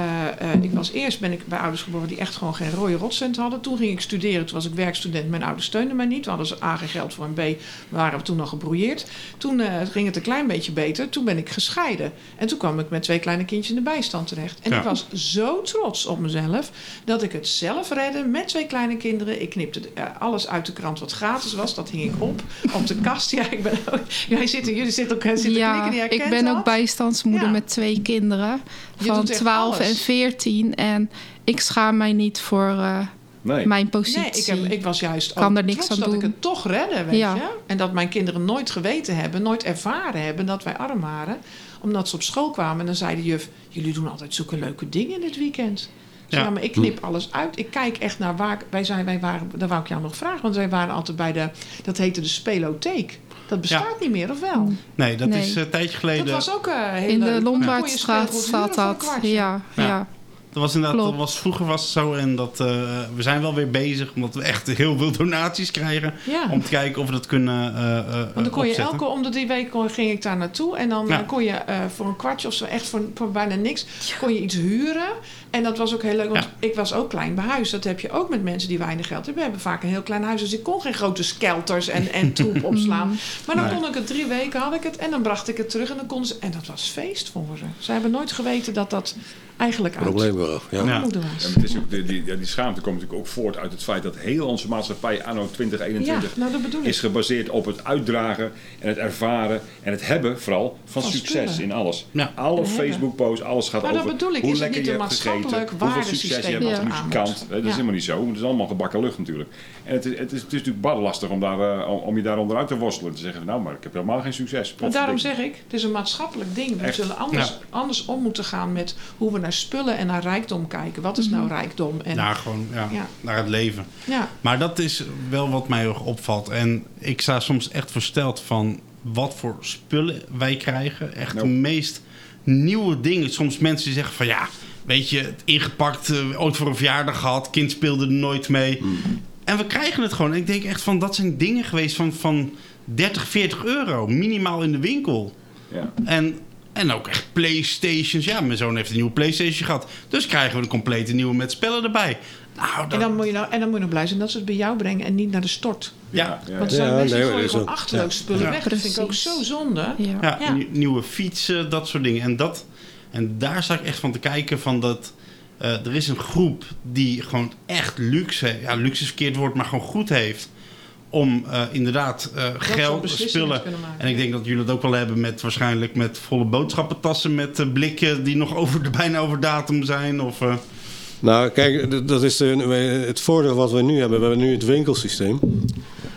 eh, ik was eerst ben ik bij ouders geboren die echt gewoon geen rode rotcent hadden. Toen ging ik studeren. Toen was ik werkstudent. Mijn ouders steunden mij niet. We hadden ze A geen geld voor een B. waren we toen nog gebroeierd. Toen eh, ging het een klein beetje beter. Toen ben ik gescheiden. En toen kwam ik met twee kleine kindjes in de bijstand terecht. En Ja. ik was zo trots op mezelf dat ik het zelf redde met twee kleine kinderen. Ik knipte alles uit de krant wat gratis was. Dat hing ik op op de kast. Ja, ik ben ook, jij zit, er- jullie zitten ook zitten ja, knikken. Die ik ben dat. ook bijstandsmoeder Ja. met twee kinderen Je van doet echt 12 en alles. 14. En ik schaam mij niet voor eh, Nee. mijn positie. Nee, ik, heb, ik was juist Kan ook er niks trots aan dat ik doen. het toch redde, weet Ja. je. En dat mijn kinderen nooit geweten hebben, nooit ervaren hebben dat wij arm waren. Omdat ze op school kwamen en dan zei de juf... jullie doen altijd zulke leuke dingen in het weekend. Ik zei, Ja. Ja, maar ik knip alles uit. Ik kijk echt naar waar... Wij zijn, wij waren, daar wou ik jou nog vragen. Want wij waren altijd bij de... Dat heette de spelotheek. Dat bestaat niet meer, of wel? Nee, dat Nee. is eh, een tijdje geleden... Dat was ook eh heel In leuk. de Lombardstraat staat dat. Ja, Ja. Dat was inderdaad, Klopt. dat was, vroeger was het zo en dat, eh, we zijn wel weer bezig omdat we echt heel veel donaties krijgen. Ja. Om te kijken of we dat kunnen eh eh Want dan kon je opzetten. elke om de drie weken kon- ging ik daar naartoe. En dan Ja. kon je eh, voor een kwartje of zo, echt voor, voor bijna niks, kon je iets huren. En dat was ook heel leuk, want ik was ook klein behuisd. Dat heb je ook met mensen die weinig geld hebben. We hebben vaak een heel klein huis, dus ik kon geen grote skelters en, en troep opslaan. Maar dan Nee. kon ik het drie weken, had ik het. En dan bracht ik het terug en dan konden ze... En dat was feest voor ze. Ze hebben nooit geweten dat dat eigenlijk uit Ja. Ja. het is ook, die, die, ja, die schaamte komt natuurlijk ook voort uit het feit dat heel onze maatschappij anno Ja, 2021 nou dat is gebaseerd op het uitdragen en het ervaren en het hebben vooral van, Van succes spullen. in alles. Ja. Alle. Facebook-posts, alles gaat Maar dat over bedoel ik, hoe is het lekker niet je hebt gegeten, hoeveel succes je hebt als dat muzikant. Dat is helemaal niet zo. Het is allemaal gebakken lucht natuurlijk. En het is, het is, het is natuurlijk barlastig om, daar, eh, om, om je daar onderuit te worstelen. Te zeggen, nou, maar ik heb helemaal geen succes. Maar daarom zeg ik, het is een maatschappelijk ding. We Echt? zullen anders, Ja. anders om moeten gaan met hoe we naar spullen en naar rijkdom kijken. Wat is nou rijkdom? En, Naar gewoon, ja, Ja. naar het leven. ja. Maar dat is wel wat mij heel erg opvalt. En ik sta soms echt versteld van wat voor spullen wij krijgen. Echt de meest nieuwe dingen. Soms mensen die zeggen van ja, weet je, het ingepakt, eh, ooit voor een verjaardag gehad, kind speelde er nooit mee. En we krijgen het gewoon. En ik denk echt van dat zijn dingen geweest van, van 30, 40 euro, minimaal in de winkel. Ja. En, en ook echt Playstations. Ja, mijn zoon heeft een nieuwe Playstation gehad. Dus krijgen we een complete nieuwe met spellen erbij. Nou, En, dan moet je nou, en dan moet je nog blij zijn dat ze het bij jou brengen en niet naar de stort. ja, Ja, Want er zijn Ja, mensen die nee, gooien gewoon achterloos spullen Ja. weg. Dat vind ik ook zo zonde. Ja. Ja, Ja. nie- nieuwe fietsen, dat soort dingen. En, dat, en daar sta ik echt van te kijken van dat... eh, er is een groep die gewoon echt luxe... Ja, luxe is verkeerd woord, maar gewoon goed heeft... om eh, inderdaad eh, soort geld, spullen... En ik denk dat jullie het ook wel hebben met waarschijnlijk met volle boodschappentassen... met eh, blikken die nog over, bijna over datum zijn. Of, eh, Nou, kijk, dat is de, het voordeel wat we nu hebben. We hebben nu het winkelsysteem.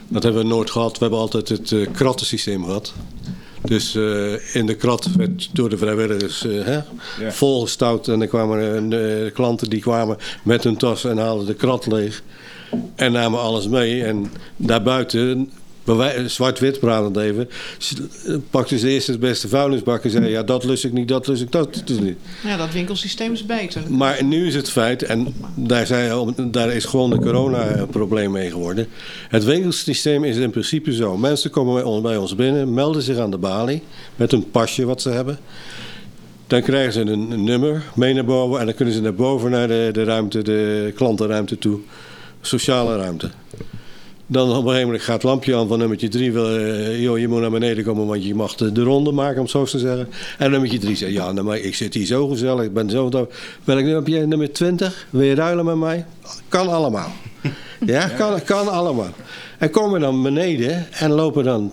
Dat hebben we nooit gehad. We hebben altijd het krattensysteem gehad. Dus eh, in de krat werd door de vrijwilligers eh, hè, Ja. volgestouwd. En dan kwamen klanten die kwamen met hun tas en haalden de krat leeg. En namen alles mee. En daarbuiten, bewij- zwart-wit pratend even, s- pakten ze eerst het beste vuilnisbak en zeiden... ja, dat lust ik niet, dat lust ik, dat ik niet. Ja, dat winkelsysteem is beter. Maar nu is het feit, en daar, zijn, daar is gewoon de corona een probleem mee geworden. Het winkelsysteem is in principe zo. Mensen komen bij ons, binnen, melden zich aan de balie met een pasje wat ze hebben. Dan krijgen ze een, een nummer mee naar boven en dan kunnen ze naar boven naar de, de ruimte, de klantenruimte toe. Sociale ruimte. Dan op een gegeven moment gaat het lampje aan van nummertje 3. joh, je moet naar beneden komen, want je mag de, de ronde maken, om het zo te zeggen. En nummertje 3 zegt, ja, nou, maar ik zit hier zo gezellig, ik ben zo... dood. Welk nummer heb jij? Nummer 20? Wil je ruilen met mij? Kan allemaal. Ja, kan, kan allemaal. En komen dan beneden en lopen dan...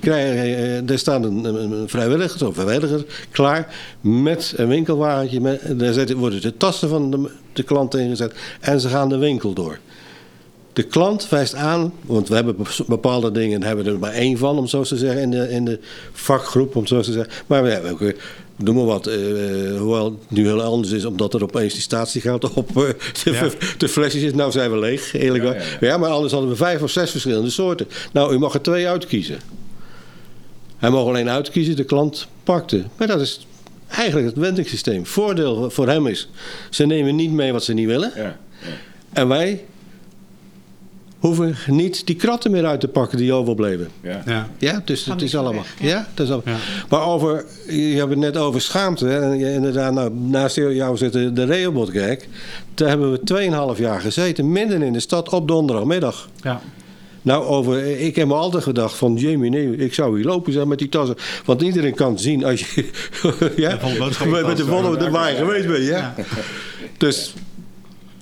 krijgen, eh, er staat een, vrijwilliger of vrijwilliger klaar met een winkelwagentje. Met, daar worden de tassen van de, de klant ingezet en ze gaan de winkel door. De klant wijst aan, want we hebben bepaalde dingen, daar hebben we er maar één van, om zo te zeggen, in de, in de vakgroep, om zo te zeggen. Maar we hebben ook, eh, noem maar wat, eh, hoewel het nu heel anders is, omdat er opeens die statiegeld op eh, de, Ja. de flesjes is. Nou zijn we leeg, eerlijk Ja, waar. ja, Ja, ja. maar anders hadden we vijf of zes verschillende soorten. Nou, u mag er twee uitkiezen. Hij mag alleen uitkiezen, de klant pakte. Maar dat is eigenlijk het wendingssysteem. Voordeel voor hem is, ze nemen niet mee wat ze niet willen. En wij hoeven niet die kratten meer uit te pakken die overbleven. ja. Ja. Ja, dus het is allemaal. weg, ja. Ja, dat is allemaal. Ja. Maar over, je hebt het net over schaamte. Hè? En je- inderdaad, nou, naast jou zit de, de Rehobothkerk. Daar hebben we 2,5 jaar gezeten, midden in de stad op donderdagmiddag. Ja. Nou, over, ik heb me altijd gedacht van, Jamie, nee, ik zou hier lopen zijn met die tassen. Want iedereen kan zien als je ja, met de volle de waar je Ja, ja, geweest bent. Ja. Ja. Dus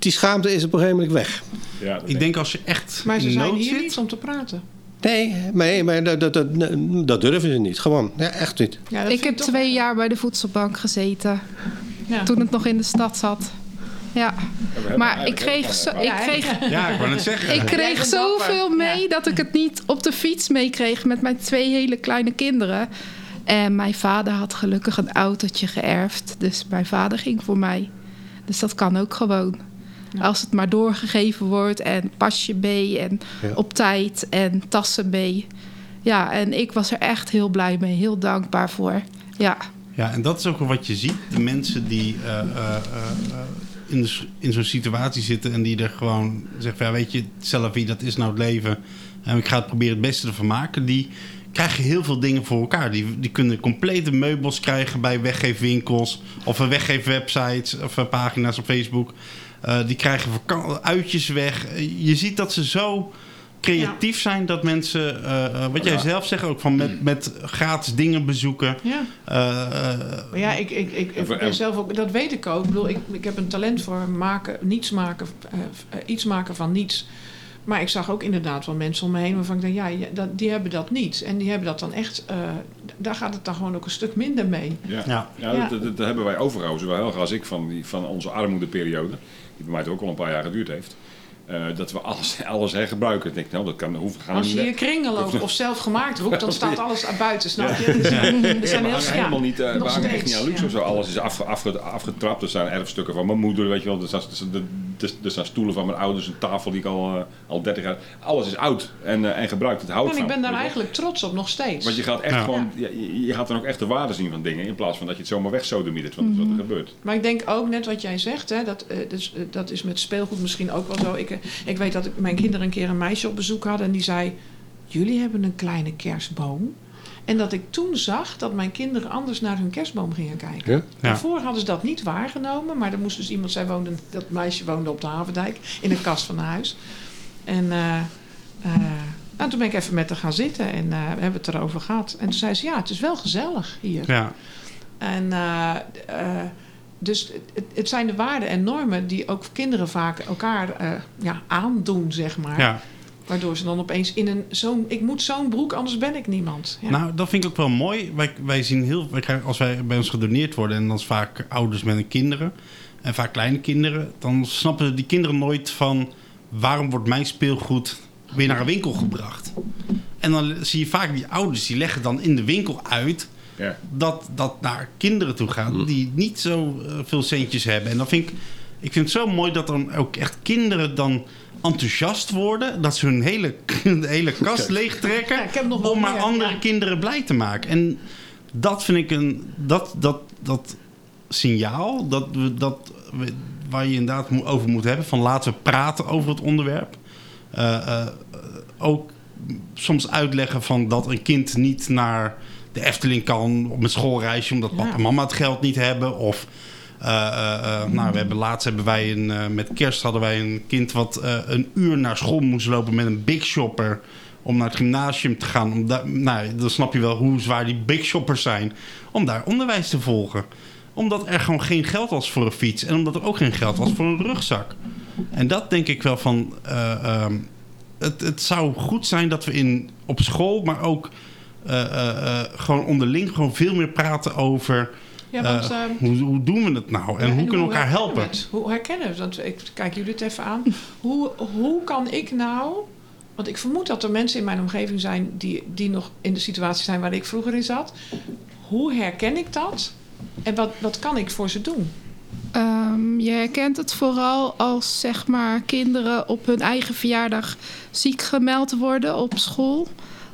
die schaamte is op een gegeven moment weg. Ja, Ik denk als je echt Maar ze in zijn hier zit... niet om te praten. Nee, nee maar dat, dat, dat, dat durven ze niet. Gewoon, ja, echt niet. Ja, dat Ik heb toch- twee jaar bij de voedselbank gezeten. Ja. Toen het nog in de stad zat. Ja, maar ik kreeg, zo, ik kreeg, Ja, ik wou net zeggen. ik kreeg zoveel mee Ja. dat ik het niet op de fiets meekreeg met mijn twee hele kleine kinderen. En mijn vader had gelukkig een autootje geërfd. Dus mijn vader ging voor mij. Dus dat kan ook gewoon. Als het maar doorgegeven wordt en pasje mee en Ja. op tijd en tassen mee. Ja, en ik was er echt heel blij mee, heel dankbaar voor. Ja, Ja, en dat is ook wat je ziet. De mensen die eh, eh, eh, in, de in zo'n situatie zitten en die er gewoon zeggen: ja, Weet je, zelf wie dat is nou het leven. En ik ga het proberen het beste ervan maken. Die krijgen heel veel dingen voor elkaar. Die, die kunnen complete meubels krijgen bij weggeefwinkels of een weggeefwebsites of pagina's op Facebook. Eh, die krijgen uitjes weg. Eh, Je ziet dat ze zo creatief zijn dat mensen, eh, wat jij Ja. zelf zegt ook, van met, met gratis dingen bezoeken. Ja. Maar ja, ik, ik, ik, zelf ook, dat weet ik ook. Ik bedoel, ik, ik heb een talent voor maken, niets maken, iets maken van niets. Maar ik zag ook inderdaad wel mensen om me heen waarvan ik denk, ja, dat, die hebben dat niet. En die hebben dat dan echt, eh, daar gaat het dan gewoon ook een stuk minder mee. Ja, Ja. ja. Ja. Dat, dat, dat hebben wij overgehouden, zowel Helga als ik, van, die, van onze armoedeperiode. Die bij mij toch ook al een paar jaar geduurd heeft. Eh, dat we alles, alles hergebruiken. Ik denk, nou, dat kan, hoeft, gaan Als je hier weg. kringelen of zelf gemaakt roept, dan staat alles buiten, snap je? Dus, Ja. Ja, zijn heel ja, helemaal niet, hangen echt niet aan luxe ja. of zo. Alles is afge, afge- afgetrapt. Er zijn erfstukken van mijn moeder, weet je wel. Er er, er- er staan stoelen van mijn ouders, een tafel die ik al, eh, al 30 jaar... Alles is oud en, eh, en gebruikt. Het houdt En ik ben daar eigenlijk trots op, nog steeds. Want je gaat echt Ja. gewoon, je, gaat dan ook echt de waarde zien van dingen. In plaats van dat je het zomaar wegsodemietert van wat er gebeurt. Maar ik denk ook net wat jij zegt, hè, dat, eh, dus, dat is met speelgoed misschien ook wel zo. Ik, ik weet dat ik, mijn kinderen een keer een meisje op bezoek hadden en die zei: Jullie hebben een kleine kerstboom. En dat ik toen zag dat mijn kinderen anders naar hun kerstboom gingen kijken. Ja? Daarvoor hadden ze dat niet waargenomen, maar er moest dus iemand, zij woonde, dat meisje woonde op de Havendijk in een kast van een huis. En eh, eh, nou, toen ben ik even met haar gaan zitten en eh, we hebben het erover gehad. En toen zei ze: Ja, het is wel gezellig hier. ja. En dus het, het zijn de waarden en normen die ook kinderen vaak elkaar eh, ja, aandoen, zeg maar. ja. Waardoor ze dan opeens in een zo'n... Ik moet zo'n broek, anders ben ik niemand. Ja. Nou, dat vind ik ook wel mooi. Wij, wij zien heel, wij krijgen, als wij bij ons gedoneerd worden, en dan is vaak ouders met hun kinderen, en vaak kleine kinderen, dan snappen die kinderen nooit van waarom wordt mijn speelgoed weer naar een winkel gebracht. En dan zie je vaak die ouders die leggen dan in de winkel uit Ja. dat dat naar kinderen toe gaat die niet zo eh, veel centjes hebben. En dan vind ik, ik vind het zo mooi dat dan ook echt kinderen dan enthousiast worden. Dat ze hun hele, de hele kast leegtrekken Ja, om maar meer, andere ja. kinderen blij te maken. En dat vind ik een, dat, dat, dat signaal dat we, dat we, waar je inderdaad over moet hebben. Van laten we praten over het onderwerp. Eh, eh, ook soms uitleggen van dat een kind niet naar de Efteling kan op een schoolreisje omdat papa en mama het geld niet hebben. Of nou, we hebben laatst hebben wij een, eh, met kerst hadden wij een kind wat eh, een uur naar school moest lopen met een big shopper om naar het gymnasium te gaan. Nou, dan snap je wel hoe zwaar die big shoppers zijn. Om daar onderwijs te volgen. Omdat er gewoon geen geld was voor een fiets. En omdat er ook geen geld was voor een rugzak. En dat denk ik wel van. eh, ehm, het, het zou goed zijn dat we in, op school, maar ook eh, eh, eh, gewoon onderling, gewoon veel meer praten over. Ja, want, eh, ehm, hoe, hoe doen we het nou? En Ja, hoe kunnen we elkaar helpen? het? Hoe herkennen we? Want ik kijk jullie het even aan. Hoe, hoe kan ik nou... Want ik vermoed dat er mensen in mijn omgeving zijn... Die, die nog in de situatie zijn waar ik vroeger in zat. Hoe herken ik dat? En wat, wat kan ik voor ze doen? Ehm, je herkent het vooral als zeg maar kinderen op hun eigen verjaardag ziek gemeld worden op school.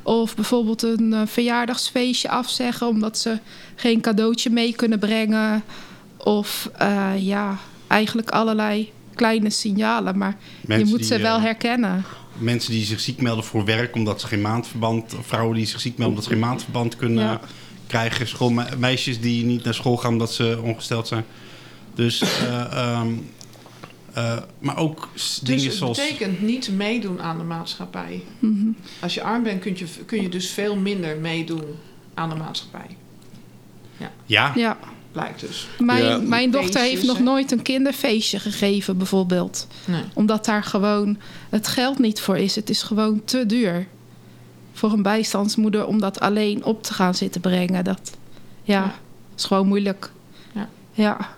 Of bijvoorbeeld een eh, verjaardagsfeestje afzeggen omdat ze geen cadeautje mee kunnen brengen. Of eh, ja, eigenlijk allerlei kleine signalen. Maar Mensen je moet die, ze wel eh, herkennen. Mensen die zich ziek melden voor werk omdat ze geen maandverband. Vrouwen die zich ziek melden omdat ze geen maandverband kunnen Ja. krijgen. Schoolmeisjes die niet naar school gaan omdat ze ongesteld zijn. Dus, eh, eh, maar ook s- Dus dingen het zoals. betekent niet meedoen aan de maatschappij. Mhm. Als je arm bent kun je, kun je dus veel minder meedoen aan de maatschappij. Ja, Ja. Blijkt dus. Mijn, Ja. mijn dochter Feestjes, heeft nog nooit een kinderfeestje gegeven, bijvoorbeeld. Nee. Omdat daar gewoon het geld niet voor is. Het is gewoon te duur voor een bijstandsmoeder om dat alleen op te gaan zitten brengen. Dat ja, Ja. is gewoon moeilijk. Ja. ja.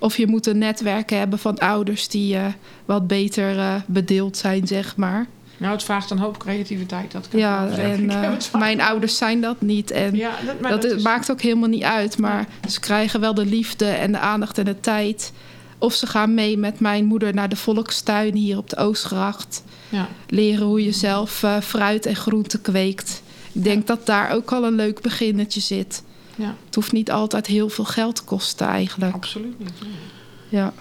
Of je moet een netwerk hebben van ouders die eh, wat beter eh, bedeeld zijn, zeg maar. Nou, het vraagt een hoop creativiteit. Dat kan Ja, en eh, mijn ouders zijn dat niet. En Ja, dat, maar dat, dat is- maakt ook helemaal niet uit. Maar ze krijgen wel de liefde en de aandacht en de tijd. Of ze gaan mee met mijn moeder naar de volkstuin hier op de Oostgracht. Ja. Leren hoe je zelf fruit en groenten kweekt. Ik denk dat daar ook al een leuk beginnetje zit. Ja, Het hoeft niet altijd heel veel geld te kosten eigenlijk. absoluut niet. Ja.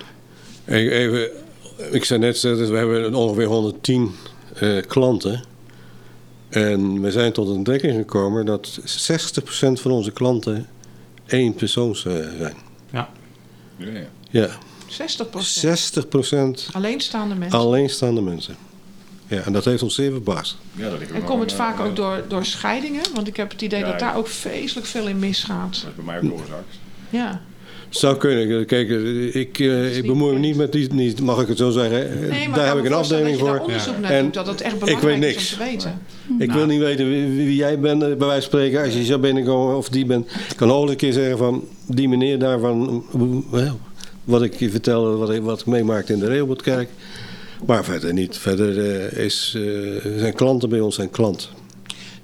Even, ik zei net, eh, we hebben ongeveer 110 eh, klanten. En we zijn tot een ontdekking gekomen dat 60% van onze klanten één persoons eh, zijn. ja. Ja, ja. Ja, 60% 60% Alleenstaande mensen. alleenstaande mensen. Ja, en dat heeft ons zeer verbaasd. Ja, dat en komt het vaak eh, ook door, door scheidingen? Want ik heb het idee Ja, dat daar ook vreselijk veel in misgaat. Dat is bij mij ook oorzaak. Ja. Zou kunnen. Kijk, eh, ik, eh, ik bemoei me niet met die, niet, mag ik het zo zeggen. Nee, maar daar heb ik een afdeling voor. daar onderzoek naar En doet, dat het echt ik belangrijk weet is niks. om te weten. Ik wil niet weten wie, wie jij bent, bij wijze van spreken. Als je zou binnenkomen of die bent. Ik kan ook een keer zeggen van die meneer daarvan. Wat ik je vertelde, wat ik, wat ik meemaakte in de Reelbootkerk. Maar verder niet. Verder eh, is, eh, zijn klanten bij ons zijn klant.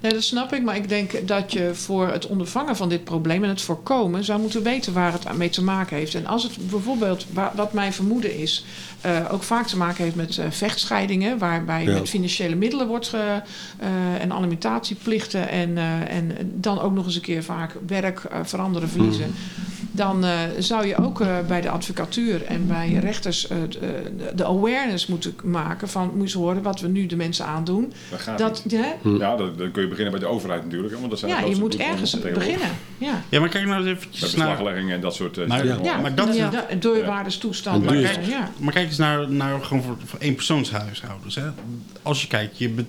Nee, dat snap ik. Maar ik denk dat je voor het ondervangen van dit probleem en het voorkomen zou moeten weten waar het mee te maken heeft. En als het bijvoorbeeld, wa- wat mijn vermoeden is, eh, ook vaak te maken heeft met vechtscheidingen, waarbij Ja. met financiële middelen wordt ge, en alimentatieplichten en, en dan ook nog eens een keer vaak werk veranderen, verliezen. Dan eh, zou je ook eh, bij de advocatuur en bij rechters eh, de awareness moeten maken van, moet je eens horen wat we nu de mensen aandoen. Dat gaat Dat, niet. hè, Ja, dat, dan kun je beginnen bij de overheid natuurlijk. hè, Want dat zijn de ja, je moet ergens beginnen. Ja. ja, maar kijk nou eens eventjes naar... beslaglegging en dat soort... Maar- dingen. Ja, maar dat- ja. de deurwaarderstoestanden. En duur- Ja, ja. Maar kijk eens naar, naar gewoon voor, voor eenpersoonshuishoudens. Hè. Als je kijkt, je,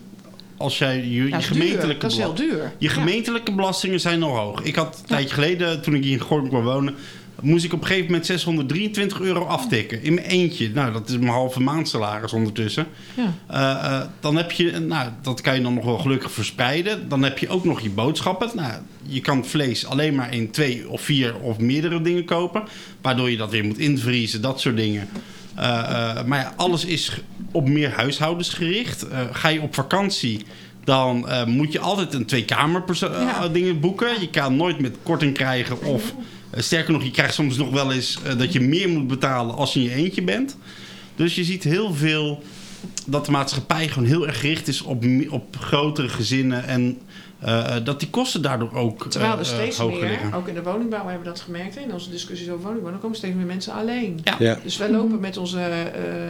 als jij je, duur. gemeentelijke Dat is heel duur. Je Ja. gemeentelijke belastingen zijn al hoog. Ik had een tijdje geleden, toen ik hier in Gorkum kwam wonen... moest ik op een gegeven moment 623 euro aftikken. In mijn eentje. Nou, dat is mijn halve maandsalaris ondertussen. Ja. Eh, eh, dan heb je, nou, dat kan je dan nog wel gelukkig verspreiden. Dan heb je ook nog je boodschappen. Nou, je kan vlees alleen maar in twee of vier of meerdere dingen kopen. Waardoor je dat weer moet invriezen, dat soort dingen. Eh, eh, maar ja, alles is op meer huishoudens gericht. Eh, ga je op vakantie, dan moet je altijd een twee-kamer Ja. dingen boeken. Je kan nooit met korting krijgen of sterker nog, je krijgt soms nog wel eens dat je meer moet betalen als je in je eentje bent. Dus je ziet heel veel dat de maatschappij gewoon heel erg gericht is op, op grotere gezinnen en dat die kosten daardoor ook Terwijl eh, er eh, steeds meer, liggen. ook in de woningbouw hebben we dat gemerkt, hè, in onze discussies over woningbouw, dan komen steeds meer mensen alleen. Ja. Ja. Dus wij lopen met onze eh,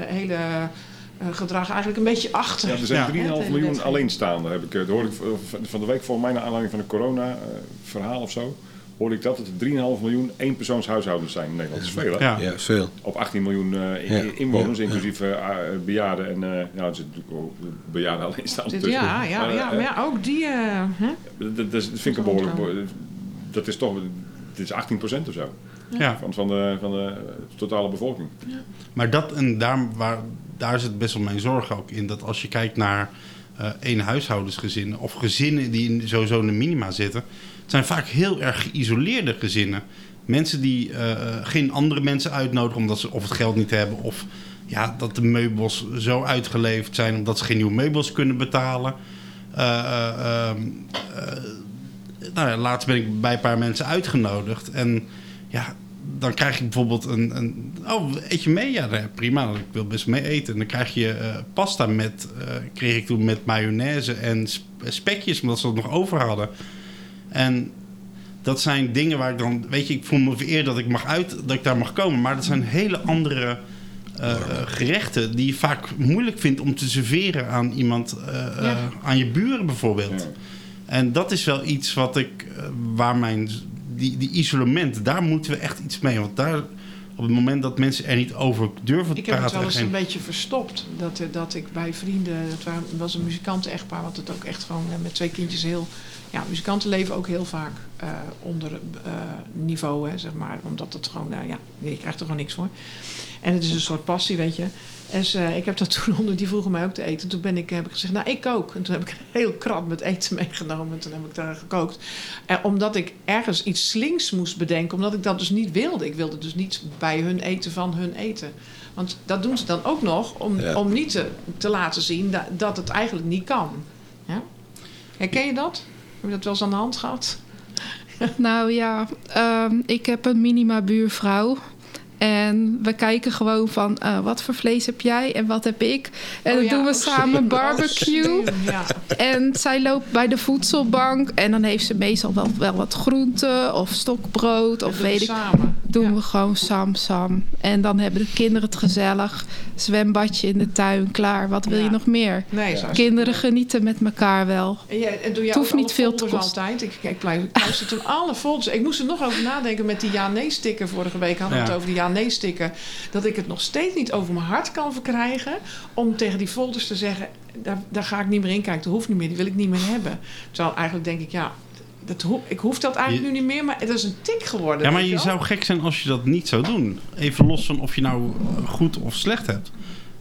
hele eh, gedrag eigenlijk een beetje achter. Ja, er zijn Ja. 3,5 Ja, miljoen alleenstaanden. Heb ik, eh, dat hoorde ik van de week voor mijn aanleiding van een corona-verhaal of zo. Hoorde ik dat het 3,5 miljoen eenpersoonshuishoudens zijn in Nederland. Dat is veel, hè? Ja. Ja, veel. Op 18 miljoen eh, inwoners, Ja. inclusief eh, ah, bejaarden en eh ja, er zitten natuurlijk ook bejaarden Dit- tussen. ja, ja, Maar, ja, maar ja, ook die... eh, hè? dat, dat, vind ik een behoorlijk. Dat is toch. Dit is 18% of zo. Ja. Van, van, de, van de totale bevolking. Maar dat en daar, waar, daar zit best wel mijn zorg ook in. Dat als je kijkt naar eh één huishoudensgezinnen of gezinnen die in, sowieso in de minima zitten, het zijn vaak heel erg geïsoleerde gezinnen. Mensen die eh, geen andere mensen uitnodigen omdat ze of het geld niet hebben of ja, dat de meubels zo uitgeleefd zijn omdat ze geen nieuwe meubels kunnen betalen. Eh, nou ja, laatst ben ik bij een paar mensen uitgenodigd. En ja, dan krijg je bijvoorbeeld een, een... Oh, eet je mee? Ja, nee, prima. Ik wil best mee eten. En dan krijg je pasta met... eh, kreeg ik toen met mayonaise en sp- spekjes, omdat ze dat nog over hadden. En dat zijn dingen waar ik dan... Weet je, ik voel me vereerd dat ik, mag uit, dat ik daar mag komen. Maar dat zijn hele andere... eh, eh, gerechten die je vaak moeilijk vindt om te serveren aan iemand, eh, aan je buren bijvoorbeeld. Ja. En dat is wel iets wat ik, waar mijn, die, die isolement, daar moeten we echt iets mee. Want daar, op het moment dat mensen er niet over durven te Ik heb het praten. wel en eens geen- een beetje verstopt. Dat, eh, dat ik bij vrienden, het waren- was een muzikanten-echtpaar, wat het ook echt gewoon met twee kindjes heel. Ja, muzikanten leven ook heel vaak eh, onder eh, niveau, hè, zeg maar. Omdat het gewoon, nou ja, je krijgt er gewoon niks voor. En het is een soort passie, weet je. En ze, ik heb dat toen onder, die vroegen mij ook te eten. Toen ben ik, heb ik gezegd, nou, ik kook. En toen heb ik een heel krab met eten meegenomen. En toen heb ik daar gekookt. En omdat ik ergens iets slinks moest bedenken. Omdat ik dat dus niet wilde. Ik wilde dus niet bij hun eten van hun eten. Want dat doen ze dan ook nog om, Ja. om niet te, te laten zien dat, dat het eigenlijk niet kan. Ja? Herken je dat? Heb je dat wel eens aan de hand gehad? Nou ja, ehm, ik heb een minima buurvrouw. En we kijken gewoon van eh, wat voor vlees heb jij en wat heb ik. En Oh dan ja, doen we oh, samen barbecue. Ja. En zij loopt bij de voedselbank. En dan heeft ze meestal wel, wel wat groenten of stokbrood. Of doen we weet ik. samen. Doen Ja. we gewoon sam sam. En dan hebben de kinderen het gezellig. Zwembadje in de tuin, klaar. Wat wil Ja. je nog meer? Nee. Kinderen genieten met elkaar wel. En, jij, en doe jij Het hoeft niet veel te kosten. altijd? Ik, ik, blijf, ik luister toen alle folders. Ik moest er nog over nadenken met die ja-nee-sticker vorige week. Hadden we Ja. het over die ja-nee-sticker. Dat ik het nog steeds niet over mijn hart kan verkrijgen. Om tegen die folders te zeggen, daar, daar ga ik niet meer in kijken. Dat hoeft niet meer, die wil ik niet meer hebben. Terwijl eigenlijk denk ik, ja, dat ho ik hoef dat eigenlijk Je- nu niet meer. Maar het is een tik geworden. Ja, maar je wel? zou gek zijn als je dat niet zou doen. Even los van of je nou goed of slecht hebt.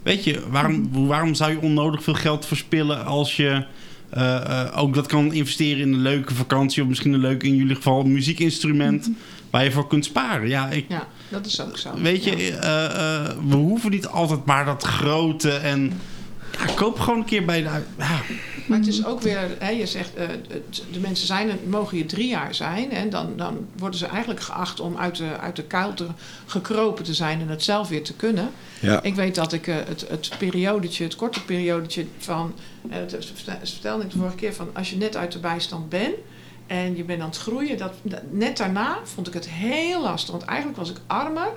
Weet je, waarom, waarom zou je onnodig veel geld verspillen als je ook dat kan investeren in een leuke vakantie of misschien een leuk, in jullie geval, muziekinstrument waar je voor kunt sparen? Ja, ik, Ja, dat is ook zo. weet je, Ja. eh, eh, we hoeven niet altijd maar dat grote en ja, koop gewoon een keer bij de. Ja, Maar het is ook weer, hè, je zegt, eh, de mensen zijn, er- mogen hier drie jaar zijn. En dan, dan worden ze eigenlijk geacht om uit de, uit de kuil te, gekropen te zijn en het zelf weer te kunnen. Ja. Ik weet dat ik eh, het, het periodetje, het korte periodetje van, dat vertelde ik de vorige keer, van als je net uit de bijstand bent en je bent aan het groeien, dat, dat- net daarna vond ik het heel lastig. Want eigenlijk was ik armer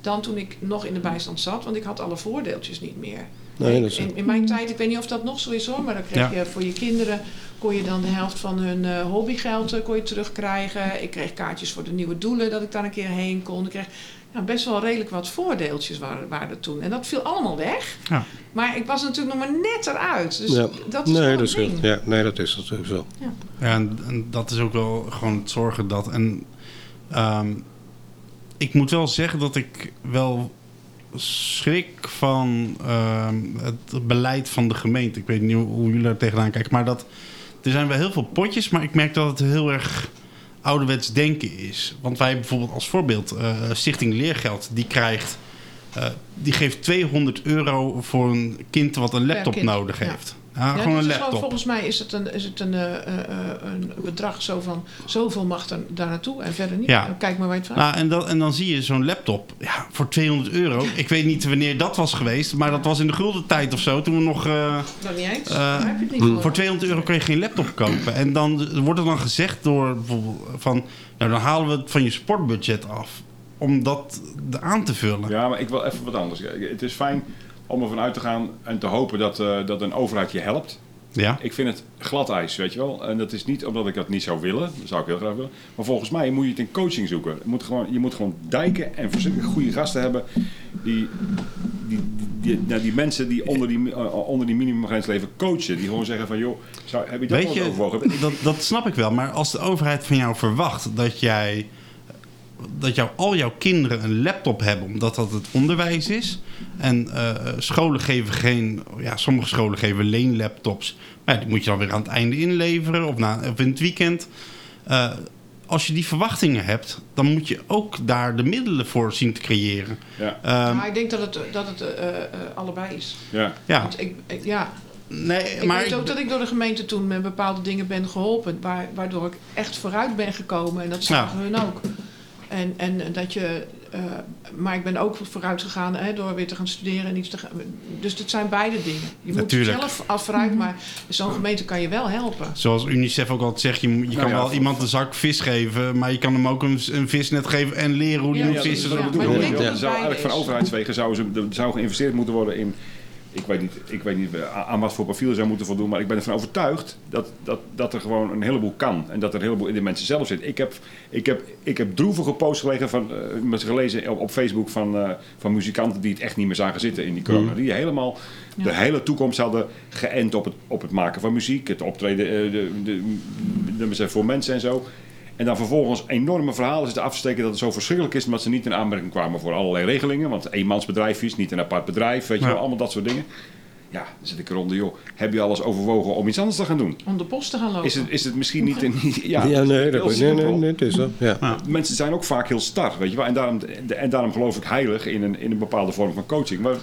dan toen ik nog in de bijstand zat, want ik had alle voordeeltjes niet meer. Nee, dat is in, in mijn tijd, ik weet niet of dat nog zo is hoor, maar dan kreeg Ja. je voor je kinderen kon je dan de helft van hun eh, hobbygeld eh, kon je terugkrijgen. Ik kreeg kaartjes voor de nieuwe doelen dat ik daar een keer heen kon. Ik kreeg ja, best wel redelijk wat voordeeltjes waren, waren er toen. En dat viel allemaal weg. Ja. Maar ik was natuurlijk nog maar net eruit. Dus ja. dat is nee, wel dat is, ding. ja, nee, dat is natuurlijk zo. Ja, en, en dat is ook wel gewoon het zorgen dat. En ehm, ik moet wel zeggen dat ik wel schrik van ehm, het beleid van de gemeente. Ik weet niet hoe, jullie daar tegenaan kijken, maar dat er zijn wel heel veel potjes, maar ik merk dat het heel erg ouderwets denken is. Want wij bijvoorbeeld als voorbeeld eh, Stichting Leergeld, die krijgt, eh, die geeft 200 euro voor een kind wat een laptop nodig heeft. Ja, Ja, gewoon een laptop. volgens mij is het een, is het een, eh, eh, eh, een bedrag zo van zoveel mag er daar naartoe en verder niet. Ja. En Kijk maar waar je het van. Nou, en, dan, en dan zie je zo'n laptop ja, voor 200 euro. Ik weet niet wanneer dat was geweest, maar dat was in de gulden tijd of zo. Toen we nog. eh, Dat niet eens. Eh, Daar heb je het niet voor. voor 200 euro kun je geen laptop kopen. En dan wordt er dan gezegd door bijvoorbeeld van. Nou, dan halen we het van je sportbudget af. Om dat aan te vullen. Ja, maar ik wil even wat anders. Het is fijn om ervan uit te gaan en te hopen dat, eh, dat een overheid je helpt. Ja. Ik vind het glad ijs, weet je wel. En dat is niet omdat ik dat niet zou willen. Dat zou ik heel graag willen. Maar volgens mij moet je het in coaching zoeken. Je moet gewoon, je moet gewoon dijken en goede gasten hebben. Die, die, die, nou, die mensen die onder die, eh, onder die minimumgrens leven coachen. Die gewoon zeggen van, joh, zou, heb je dat Weet wel overwogen? dat, dat snap ik wel. Maar als de overheid van jou verwacht dat jij. Dat jou, al jouw kinderen een laptop hebben, omdat dat het onderwijs is. En eh, scholen geven geen. Ja, sommige scholen geven leenlaptops. Maar ja, die moet je dan weer aan het einde inleveren of, na, of in het weekend. Eh, als je die verwachtingen hebt, dan moet je ook daar de middelen voor zien te creëren. Ja, Ehm, maar ik denk dat het, dat het eh, eh, allebei is. ja. ja, Want ik, ik- ja, nee, ik maar weet ik- ook dat ik door de gemeente toen met bepaalde dingen ben geholpen. Waar, waardoor ik echt vooruit ben gekomen. En dat zagen hun ook. En, en dat je... eh, maar ik ben ook vooruit gegaan hè, door weer te gaan studeren en iets te gaan. Dus het zijn beide dingen. Je moet Natuurlijk. zelf af vooruit, maar zo'n gemeente kan je wel helpen. Zoals UNICEF ook altijd zegt, je, je Nou kan ja, wel iemand een zak vis geven, maar je kan hem ook een, een visnet geven en leren hoe hij Ja, moet ja, vissen. dat zo dat beide eigenlijk van overheidswegen zou, ze, zou geïnvesteerd moeten worden in. Ik weet, niet, ik weet niet aan wat voor profiel zou moeten voldoen, maar ik ben ervan overtuigd dat, dat, dat er gewoon een heleboel kan. En dat er een heleboel in de mensen zelf zit. Ik heb, ik heb, ik heb droevige posts gelegen van, eh, met gelezen op, op Facebook van, eh, van muzikanten die het echt niet meer zagen zitten in die corona. Die helemaal de hele toekomst hadden geënt op het, op het maken van muziek, het optreden eh, de, de, de, de, voor mensen en zo. En dan vervolgens enorme verhalen zitten af te steken dat het zo verschrikkelijk is, omdat ze niet in aanmerking kwamen voor allerlei regelingen. Want eenmansbedrijf is, niet een apart bedrijf, weet je Ja. wel, allemaal dat soort dingen. Ja, dan zit ik eronder, joh. Heb je alles overwogen om iets anders te gaan doen? Om de post te gaan lopen. Is het, is het misschien niet... Een, ja, Ja, nee, dat, nee, simpel. nee, nee, het is zo. Ja. Mensen zijn ook vaak heel star, weet je wel. En daarom, en daarom geloof ik heilig in een, in een bepaalde vorm van coaching. Waar,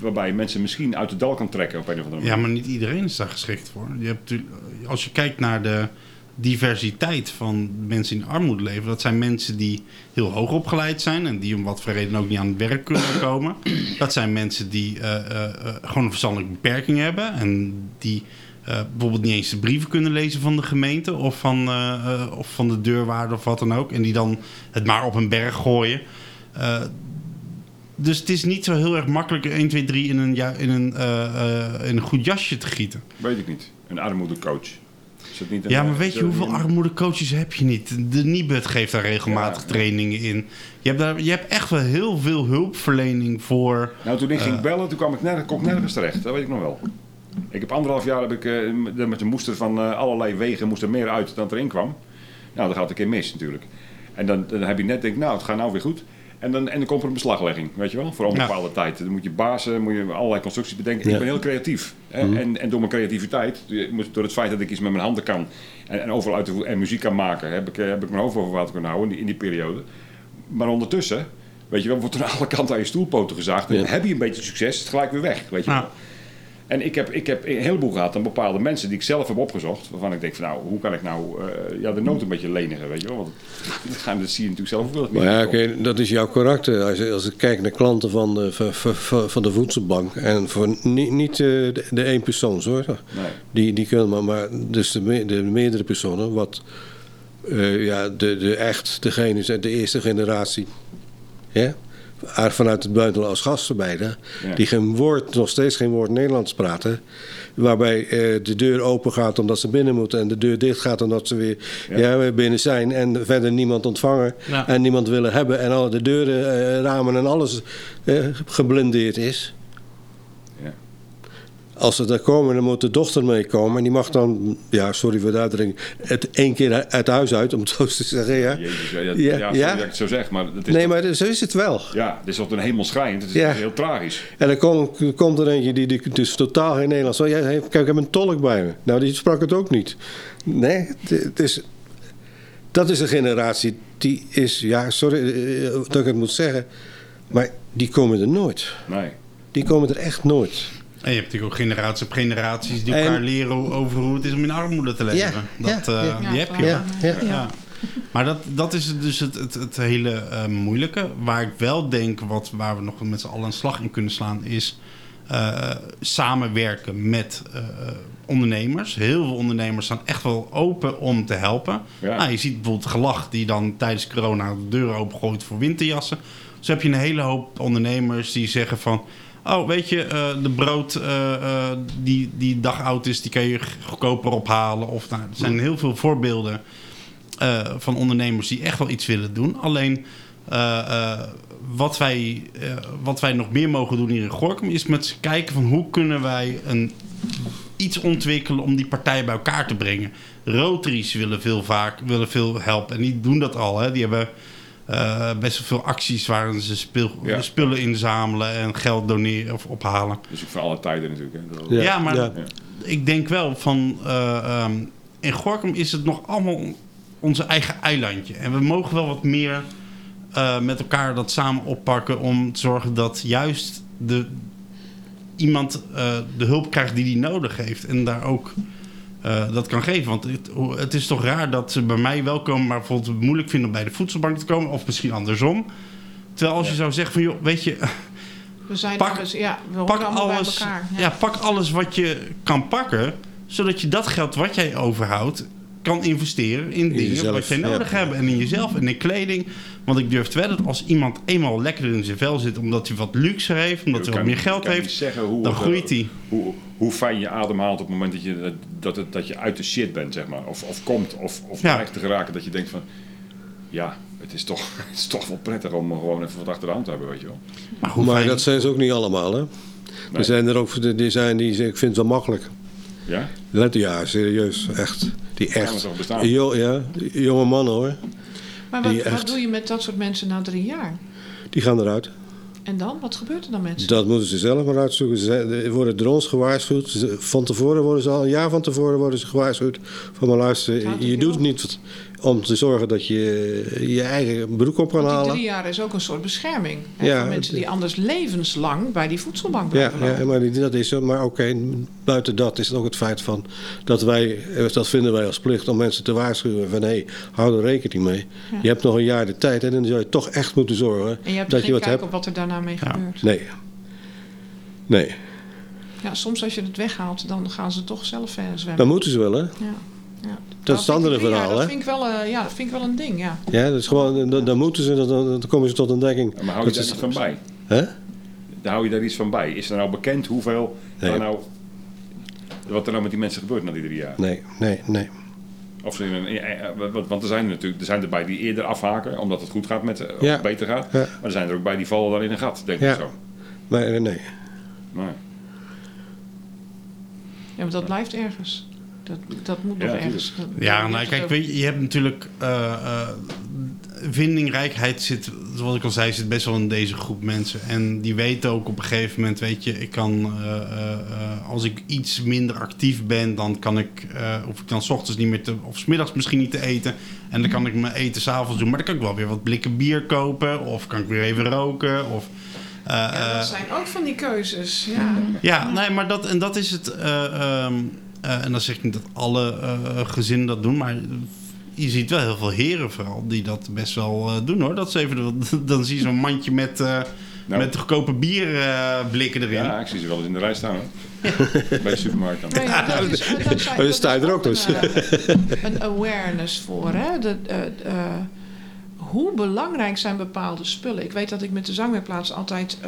waarbij je mensen misschien uit de dal kan trekken op een of andere manier. Ja, maar niet iedereen is daar geschikt voor. Je hebt, natuurlijk- als je kijkt naar de diversiteit van mensen in armoede leven, dat zijn mensen die heel hoog opgeleid zijn en die om wat voor reden ook niet aan het werk kunnen komen. Dat zijn mensen die eh, eh, eh, gewoon een verstandelijke beperking hebben en die bijvoorbeeld niet eens de brieven kunnen lezen van de gemeente of van, of van de deurwaarde of wat dan ook. En die dan het maar op een berg gooien. Dus het is niet zo heel erg makkelijk 1, 2, 3 in een, in een, in een goed jasje te gieten. Weet ik niet. Een armoedecoach. Niet een, Ja, maar eh, weet je hoeveel armoedecoaches heb je niet? De Nibud geeft daar regelmatig Ja. trainingen in. Je hebt, daar, je hebt echt wel heel veel hulpverlening voor. Nou, toen ik Eh. ging bellen, toen kwam ik, nergens, kon ik nergens terecht. Dat weet ik nog wel. Ik heb anderhalf jaar heb ik, eh, met- met de moester van eh, allerlei wegen moest er meer uit dan erin kwam. Nou, dat gaat een keer mis natuurlijk. En dan, dan heb je net denk nou, het gaat nou weer goed. En dan, en dan komt er een beslaglegging, weet je wel, voor onbepaalde tijd. Dan moet je bazen, moet je allerlei constructies bedenken. Ja. Ik ben heel creatief. Hè? Mhm. En, en door mijn creativiteit, door het feit dat ik iets met mijn handen kan en, en overal uit de, en muziek kan maken, heb ik, eh, heb ik mijn hoofd over water kunnen houden in die, in die periode. Maar ondertussen, weet je wel, wordt er aan alle kanten aan je stoelpoten gezaagd. En Ja. heb je een beetje succes, is het gelijk weer weg, weet je wel. En ik heb, ik heb een heleboel gehad aan bepaalde mensen die ik zelf heb opgezocht. Waarvan ik denk van nou, hoe kan ik nou eh, ja, de nood een beetje lenigen, weet je wel. Want dat, gaan- dat zie je natuurlijk zelf ook wel ja, oké, dat is jouw karakter. Als, je- als ik kijk naar klanten van de, van, van- van de voedselbank. En voor niet, niet eh, de, de één persoon, hoor. Nee. Die, die kunnen maar, maar dus de, me- de meerdere personen. Wat eh, ja, de, de echt degene is uit de eerste generatie. Ja? Vanuit het buitenland als gasten bij. Hè? Ja. Die geen woord, nog steeds geen woord Nederlands praten. Waarbij eh, de deur open gaat omdat ze binnen moeten. En de deur dicht gaat omdat ze weer Ja. ja. weer binnen zijn. En verder niemand ontvangen. Ja. En niemand willen hebben. En alle de deuren, eh, ramen en alles eh, geblindeerd is. Als ze daar komen, dan moet de dochter meekomen. En die mag dan, ja, sorry voor de uitdrukking, het één keer uit huis uit, om het zo te zeggen. Ja. Jezus, ja, ja, Ja, ja, sorry ja. dat ik het zo zeg, maar het is, Nee, toch- maar zo is het wel. ja, het is toch een hemel schrijnend. Het is heel tragisch. En dan komt, komt er eentje die, die dus totaal geen Nederlands... Kijk, ik heb een tolk bij me. Nou, die sprak het ook niet. Nee, het, het is... Dat is een generatie die is... Ja, sorry eh, dat ik het moet zeggen. Maar die komen er nooit. Nee. Die komen er echt nooit. En je hebt natuurlijk ook generaties op generaties die En- elkaar leren over hoe het is om in armoede te leven. Ja, dat, ja, eh, ja. Die heb je. Ja, ja. Ja. Maar dat, dat is dus het, het, het hele eh, moeilijke. Waar ik wel denk, wat, waar we nog met z'n allen een slag in kunnen slaan, is eh, samenwerken met eh, ondernemers. Heel veel ondernemers staan echt wel open om te helpen. Ja. Nou, je ziet bijvoorbeeld Gelach die dan tijdens corona de deuren opengooit voor winterjassen. Dus heb je een hele hoop ondernemers die zeggen van... Oh, weet je, eh, de brood eh, eh, die, die dag oud is, die kan je goedkoper ophalen. Of, nou, er zijn heel veel voorbeelden van ondernemers die echt wel iets willen doen. Alleen wat, wij, wat wij nog meer mogen doen hier in Gorkum... is met kijken van hoe kunnen wij een, iets ontwikkelen om die partijen bij elkaar te brengen. Rotaries willen veel vaak willen veel helpen. En die doen dat al. Hè. Die hebben eh, best wel veel acties waarin ze speel, Ja. spullen inzamelen en geld doneren of ophalen. Dus ik voor alle tijden natuurlijk. Hè. Ja, Ja, maar ja. ik denk wel van... eh, ehm, in Gorkum is het nog allemaal onze eigen eilandje. En we mogen wel wat meer eh, met elkaar dat samen oppakken... om te zorgen dat juist de, iemand eh, de hulp krijgt die hij nodig heeft. En daar ook eh, dat kan geven. Want het, het is toch raar dat ze bij mij wel komen... maar bijvoorbeeld het moeilijk vinden om bij de voedselbank te komen. Of misschien andersom. Terwijl als je zou zeggen van... joh, weet je... We zijn Pak- alles, ja, we pak alles, bij elkaar. ja. pak alles wat je kan pakken, zodat je dat geld wat jij overhoudt kan investeren in dingen jezelf, wat jij ja. nodig hebt en in jezelf en in kleding. Want ik durf te wedden dat als iemand eenmaal lekker in zijn vel zit, omdat hij wat luxe heeft, omdat hij wat meer geld heeft, hoe dan groeit eh, hij. Hoe, hoe fijn je ademhaalt op het moment dat je, dat, het, dat je uit de shit bent, zeg maar. Of, of komt, of, of Ja. te geraken. Dat je denkt van, ja, het is, toch, het is toch wel prettig om gewoon even wat achter de hand te hebben, weet je wel. Maar dat zijn ze ook niet allemaal, hè? Nee. Er zijn er ook die zijn die zeggen, ik vind het wel makkelijk. Ja? Let, ja, serieus, echt. Die echt. Jo, ja, jonge mannen hoor, Maar wat, wat doe je met dat soort mensen na drie jaar? die gaan eruit. En dan? Wat gebeurt er dan met ze? Dat moeten ze zelf maar uitzoeken. Ze worden door ons gewaarschuwd. Van tevoren worden ze al, een jaar van tevoren worden ze gewaarschuwd. Van maar luister, je doet niet om te zorgen dat je je eigen broek op kan Want die halen. drie jaar is ook een soort bescherming. Hè, Ja, voor mensen die anders levenslang bij die voedselbank Ja, blijven ja lopen. maar die- dat is zo. Maar oké, buiten dat is het ook het feit van dat wij, eh, dat vinden wij als plicht om mensen te waarschuwen van hé, hey, hou er rekening mee. Je hebt nog een jaar de tijd en dan zou je toch echt moeten zorgen En je hebt dat geen je wat kijk hebt. op wat er daarna mee Ja. gebeurt. Nee. Nee, Ja, soms als je het weghaalt, dan gaan ze toch zelf verder zwemmen. dan moeten ze wel hè. Ja. Ja. Dat is het Nou, andere vind ik- verhaal ja, dat hè. vind ik wel, eh, ja, dat vind ik wel een ding, ja. Ja, dat is gewoon, dan, dan moeten ze, dan, dan komen ze tot ontdekking. Maar hou je daar iets van bij? Hè? Daar hou je daar iets van bij? Is er nou bekend hoeveel Nee. daar nou, wat er nou met die mensen gebeurt na die drie jaar? Nee, nee, nee. Of ze in een, eh, want- er zijn er natuurlijk er zijn erbij die eerder afhaken omdat het goed gaat met of Ja. het beter gaat. Ja. Maar er zijn er ook bij die vallen dan in een gat, denk Ja. ik zo. Maar eh, nee. Nee. Ja, maar dat blijft ergens. Dat, dat moet nog Ja, ergens. Dat- Ja, nou kijk, weet je, je hebt natuurlijk... eh, eh, vindingrijkheid zit, zoals ik al zei, zit best wel in deze groep mensen. En die weten ook op een gegeven moment, weet je, ik kan... eh, als ik iets minder actief ben, dan kan ik... eh of ik dan 's ochtends niet meer te... Of 's middags misschien niet te eten. En dan kan ik mijn eten s'avonds doen. Maar dan kan ik wel weer wat blikken bier kopen. Of kan ik weer even roken. Of... eh, Ja, eh, dat zijn ook van die keuzes. Ja. ja, nee, maar dat, en dat is het. eh, eh, en dan zeg ik niet dat alle eh, gezinnen dat doen, maar je ziet wel heel veel heren vooral die dat best wel eh, doen hoor. Dat ze even, dan zie je zo'n mandje met, eh Nou. met goedkope bierblikken erin. Ja, ik zie ze wel eens in de rij staan hoor. Bij de supermarkt dan. Ja, dat is, eh, dat zijn- dan dat sta je is er ook dus. Een, een awareness voor. Hè? De, eh, eh, hoe belangrijk zijn bepaalde spullen? Ik weet dat ik met de zangwerkplaats altijd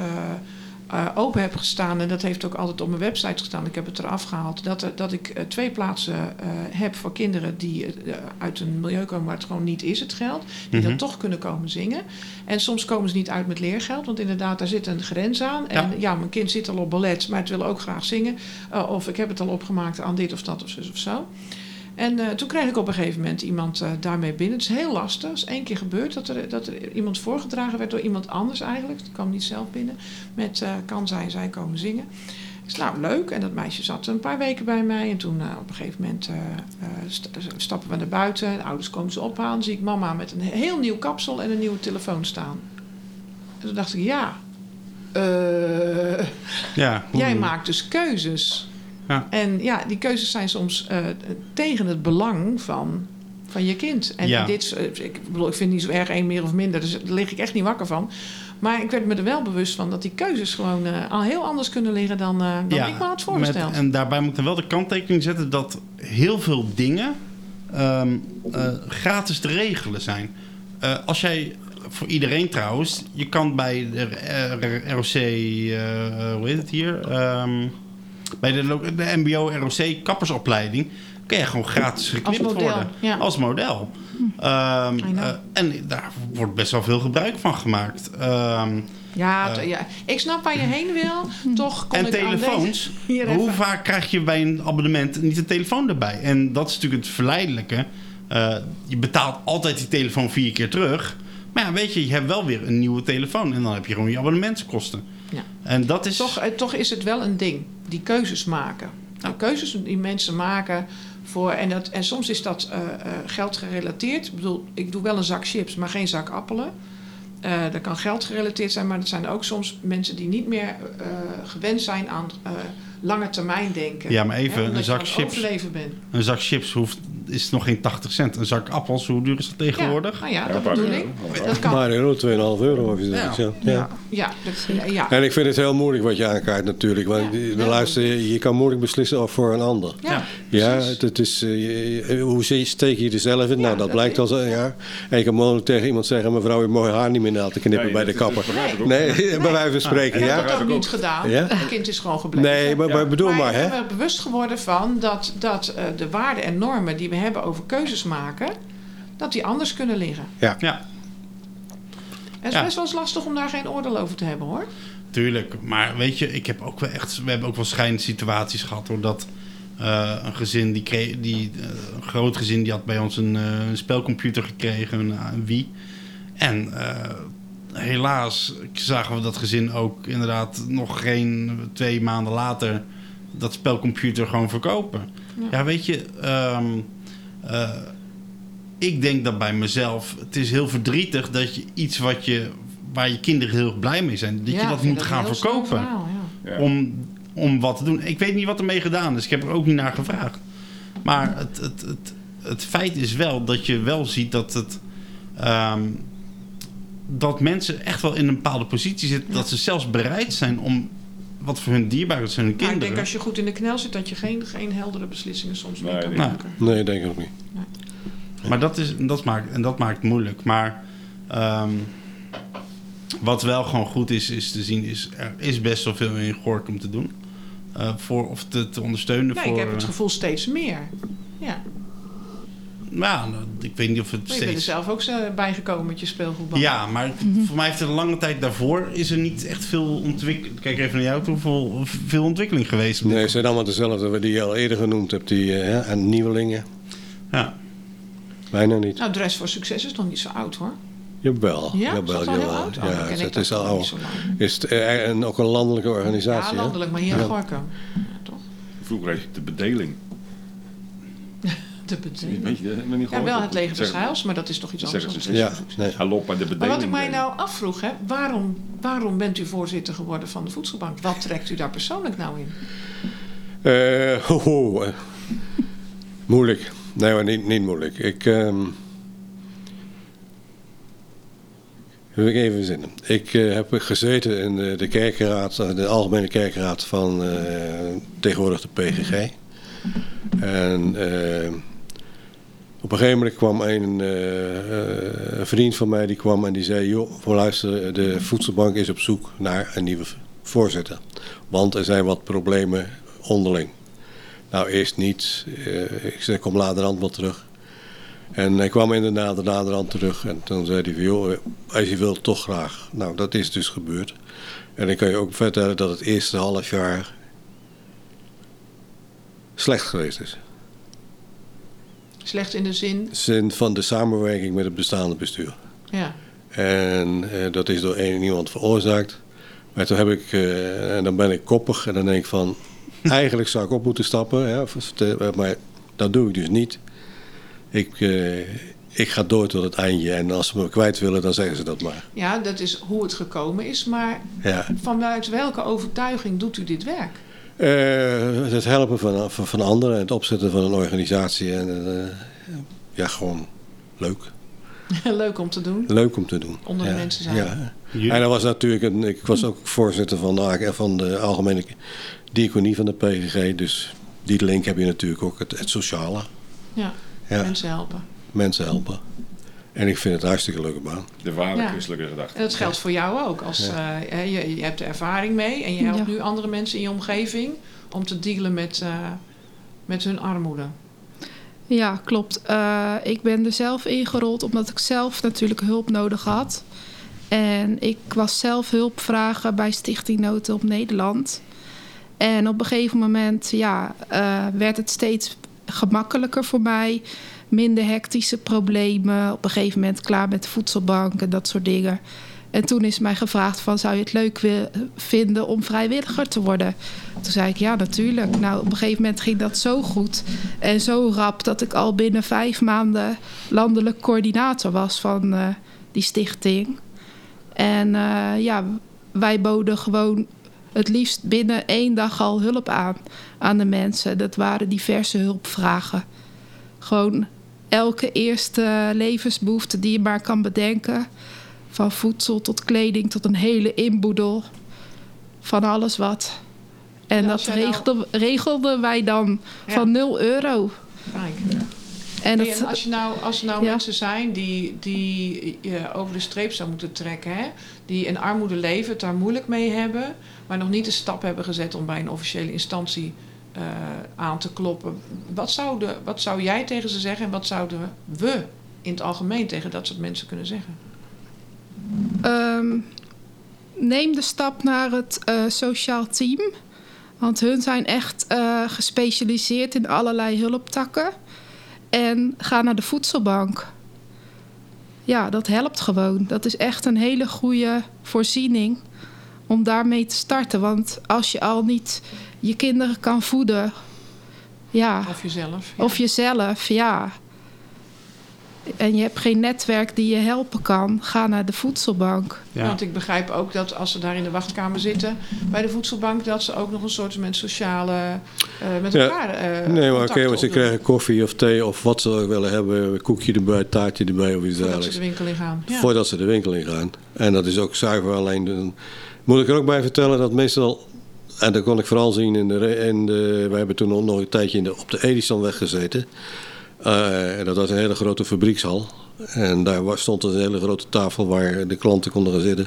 eh, eh, open heb gestaan. En dat heeft ook altijd op mijn website gestaan. Ik heb het eraf gehaald. Dat, er- dat ik eh, twee plaatsen eh, heb voor kinderen die eh, uit een milieu komen waar het gewoon niet is, het geld. Die Mhm. dan toch kunnen komen zingen. En soms komen ze niet uit met leergeld. Want inderdaad, daar zit een grens aan. En Ja. mijn kind zit al op ballet, maar het wil ook graag zingen. Of ik heb het al opgemaakt aan dit of dat of zus of zo. En uh, toen kreeg ik op een gegeven moment iemand uh, daarmee binnen. Het is heel lastig. Het is één keer gebeurd dat er, dat er iemand voorgedragen werd door iemand anders eigenlijk. Die kwam niet zelf binnen. Met uh, kan zij, zij komen zingen. Ik zei, nou leuk. En dat meisje zat een paar weken bij mij. En toen op een gegeven moment st stappen we naar buiten. De ouders komen ze ophalen. Dan zie ik mama met een heel nieuw kapsel en een nieuwe telefoon staan. En toen dacht ik, ja, eh, Ja, jij maakt dus keuzes. Ja. En ja, die keuzes zijn soms eh, tegen het belang van, van je kind. En Ja. dit, eh, ik, bedoel, ik vind het niet zo erg één meer of minder, dus daar lig ik echt niet wakker van. Maar ik werd me er wel bewust van dat die keuzes gewoon eh, al heel anders kunnen liggen dan, dan ik me had voorgesteld. Met, en daarbij moet ik wel de kanttekening zetten dat heel veel dingen ehm, eh, gratis te regelen zijn. Als jij, voor iedereen trouwens, je kan bij de ROC, hoe heet het hier? Ehm, bij de, de MBO-ROC kappersopleiding kan je gewoon gratis geknipt model, worden. ja. Als model. En daar wordt best wel veel gebruik van gemaakt. Ehm, ja, eh, ja, ik snap waar je heen wil. Toch kon en ik telefoons. Hoe vaak krijg je bij een abonnement niet een telefoon erbij? En dat is natuurlijk het verleidelijke. Eh, je betaalt altijd die telefoon vier keer terug. Maar ja, weet je, je hebt wel weer een nieuwe telefoon. En dan heb je gewoon je abonnementskosten. Ja. En dat is... Toch, eh, toch is het wel een ding, die keuzes maken. De keuzes die mensen maken voor. En, dat, en soms is dat eh, eh, geld gerelateerd. Ik bedoel, ik doe wel een zak chips, maar geen zak appelen. Dat kan geld gerelateerd zijn, maar het zijn ook soms mensen die niet meer gewend zijn aan lange termijn denken. Ja, maar even, Hè, een zak chips. bent. Een zak chips hoeft, is nog geen 80 cent. Een zak appels, hoe duur is dat tegenwoordig? Ja, nou ja, dat bedoel ik. Dat kan. Maar euro, 2,5 euro of je Ja. zoiets, ja. ja. Ja, dat, ja. En ik vind het heel moeilijk wat je aankaart natuurlijk. Want Ja. luister, je kan moeilijk beslissen voor een ander. ja. Ja, precies. het, is, eh, je- hoe steek je er zelf in? nou, dat dat blijkt al ja. En je kan mogelijk tegen iemand zeggen... mevrouw, je mooi haar niet meer na te knippen bij de dat kapper. ook. Nee, bij wijze van spreken, ja. heb dat ook begrijp ik niet gedaan. Ja? Het kind is gewoon gebleven. Nee, maar, bedoel maar, ik ben er bewust geworden van dat, dat eh, de waarden en normen die we hebben over keuzes maken, dat die anders kunnen liggen. Ja, En het is Ja. best wel eens lastig om daar geen oordeel over te hebben hoor. tuurlijk. Maar weet je, ik heb ook wel echt... We hebben ook wel schijnende situaties gehad... doordat eh, een gezin, die kreeg, die, eh, een groot gezin... die had bij ons een, eh, een spelcomputer gekregen, een, een Wii. En eh, helaas zagen we dat gezin ook inderdaad... nog geen twee maanden later... dat spelcomputer gewoon verkopen. Ja, weet je... ehm, eh, ik denk dat bij mezelf... het is heel verdrietig dat je iets wat je... waar je kinderen heel erg blij mee zijn... dat Ja, je dat moet gaan verkopen verhaal, ja. Ja. om, om wat te doen. Ik weet niet wat ermee gedaan is. Ik heb er ook niet naar gevraagd. Maar het, het, het, het feit is wel dat je wel ziet dat het. ehm, dat mensen echt wel in een bepaalde positie zitten. Dat ze zelfs bereid zijn om. Wat voor hun dierbaar is, hun Maar kinderen. ik denk als je goed in de knel zit, dat je geen, geen heldere beslissingen soms meer Nee, kan nee. maken. Nee, denk ik ook niet. Maar dat, is, dat, maakt, en dat maakt het moeilijk. Maar ehm, wat wel gewoon goed is, is te zien, is er is best wel veel in Gorkum te doen. Eh, voor, of te, te ondersteunen Nee, voor... ik heb het eh, gevoel steeds meer. Ja, nou, ik weet niet of het maar je bent er zelf ook zo bijgekomen met je speelgoedbal. Ja, maar voor mij heeft er een lange tijd daarvoor is er niet echt veel ontwikkeling. Kijk even naar jou toe, veel, veel ontwikkeling geweest. Nee, ze zijn allemaal dezelfde die je al eerder genoemd hebt. Die, eh, hè, en nieuwelingen. Ja. Bijna niet. Nou, Dress voor Succes is nog niet zo oud hoor. Jawel. Ja, is jawel, dat jawel. oud? Oh, Ja, ik het dat is al lang. is het, eh, en ook een landelijke organisatie. Ja, hè? landelijk, maar hier in Ja. Gorkum. Ja, toch? Vroeger ik de bedeling. De bedeling. Weet je, dat heb je niet Ja, gehoord? wel het leger des Heils, maar dat is toch iets anders ze Ja, nee. Bij de bedeling. Maar wat ik mij brengen. nou afvroeg, hè, waarom, waarom bent u voorzitter geworden van de Voedselbank? Wat trekt u daar persoonlijk nou in? Eh, ho, ho, eh. moeilijk. Nee, maar niet, niet moeilijk. Ik. ehm wil ik even zinnen. Ik eh, heb gezeten in de, de kerkenraad, eh, de algemene kerkenraad van eh, tegenwoordig de PGG. En eh, op een gegeven moment kwam een, eh, eh, een vriend van mij die kwam en die zei: joh, voor de voedselbank is op zoek naar een nieuwe voorzitter. Want er zijn wat problemen onderling. Nou, eerst niet. Eh, ik zei, kom later wel terug. En hij kwam inderdaad naderhand terug. En toen zei hij van, joh, als je wilt, toch graag. Nou, dat is dus gebeurd. En ik kan je ook vertellen dat het eerste half jaar slecht geweest is. Slecht in de zin, Zin van de samenwerking met het bestaande bestuur. ja. En eh, dat is door één iemand veroorzaakt. Maar toen heb ik, eh, en dan ben ik koppig en dan denk ik van, eigenlijk zou ik op moeten stappen. Hè, of- maar dat doe ik dus niet. Ik, eh, ik ga door tot het eindje. En als ze me kwijt willen, dan zeggen ze dat maar. Ja, dat is hoe het gekomen is. Maar Ja. vanuit welke overtuiging doet u dit werk? Eh, het helpen van, van, van anderen, het opzetten van een organisatie. En, eh, ja, gewoon leuk. Leuk om te doen. Leuk om te doen. Onder de ja. mensen zijn. Ja. En dat was natuurlijk, een, ik was ook voorzitter van de, van de algemene diaconie van de PGG. Dus die link heb je natuurlijk ook, het, het sociale. Ja, Ja, mensen helpen. mensen helpen. En ik vind het een hartstikke leuke baan. De ware Ja. christelijke gedachte. En dat geldt voor jou ook. Als, eh, hè, je, je hebt er ervaring mee en je helpt Ja. nu andere mensen in je omgeving om te dealen met, eh, met hun armoede. Ja, klopt. Eh, ik ben er zelf ingerold omdat ik zelf natuurlijk hulp nodig had. En ik was zelf hulp vragen bij Stichting Noodhulp Nederland. En op een gegeven moment ja, eh, werd het steeds gemakkelijker voor mij. Minder hectische problemen. Op een gegeven moment klaar met de voedselbank en dat soort dingen. En toen is mij gevraagd van zou je het leuk vinden om vrijwilliger te worden? Toen zei ik ja natuurlijk. Nou op een gegeven moment ging dat zo goed en zo rap dat ik al binnen vijf maanden landelijk coördinator was van eh, die stichting. En eh, ja, wij boden gewoon het liefst binnen één dag al hulp aan aan de mensen. Dat waren diverse hulpvragen. Gewoon elke eerste levensbehoefte die je maar kan bedenken. Van voedsel tot kleding tot een hele inboedel. Van alles wat. En Ja, dat nou- regelden, wij dan Ja. van 0 euro. Kijk. En Hey, dat, en als, je nou, als er nou Ja. mensen zijn die, die je over de streep zou moeten trekken, hè? die in armoede leven, het daar moeilijk mee hebben, maar nog niet de stap hebben gezet om bij een officiële instantie eh, aan te kloppen. Wat zou, de, wat zou jij tegen ze zeggen en wat zouden we in het algemeen tegen dat soort mensen kunnen zeggen? Ehm, neem de stap naar het eh, sociaal team. Want hun zijn echt eh, gespecialiseerd in allerlei hulptakken. En ga naar de voedselbank. Ja, dat helpt gewoon. Dat is echt een hele goede voorziening om daarmee te starten. Want als je al niet je kinderen kan voeden, ja, Of jezelf? Ja. of jezelf, ja. En je hebt geen netwerk die je helpen kan, ga naar de voedselbank. Ja. Want ik begrijp ook dat als ze daar in de wachtkamer zitten bij de voedselbank, dat ze ook nog een soort met sociale eh, met elkaar. eh, nee, maar oké, want ze krijgen koffie of thee of wat ze ook willen hebben. Koekje erbij, taartje erbij of iets Voordat ze dergelijks. de winkel in gaan. Ja. Voordat ze de winkel in gaan. En dat is ook zuiver alleen. doen. Moet ik er ook bij vertellen dat meestal. En dat kon ik vooral zien in de. In de we hebben toen ook nog een tijdje in de, op de Edisonweg gezeten. Eh, en dat was een hele grote fabriekshal. En daar was, stond een hele grote tafel waar de klanten konden gaan zitten.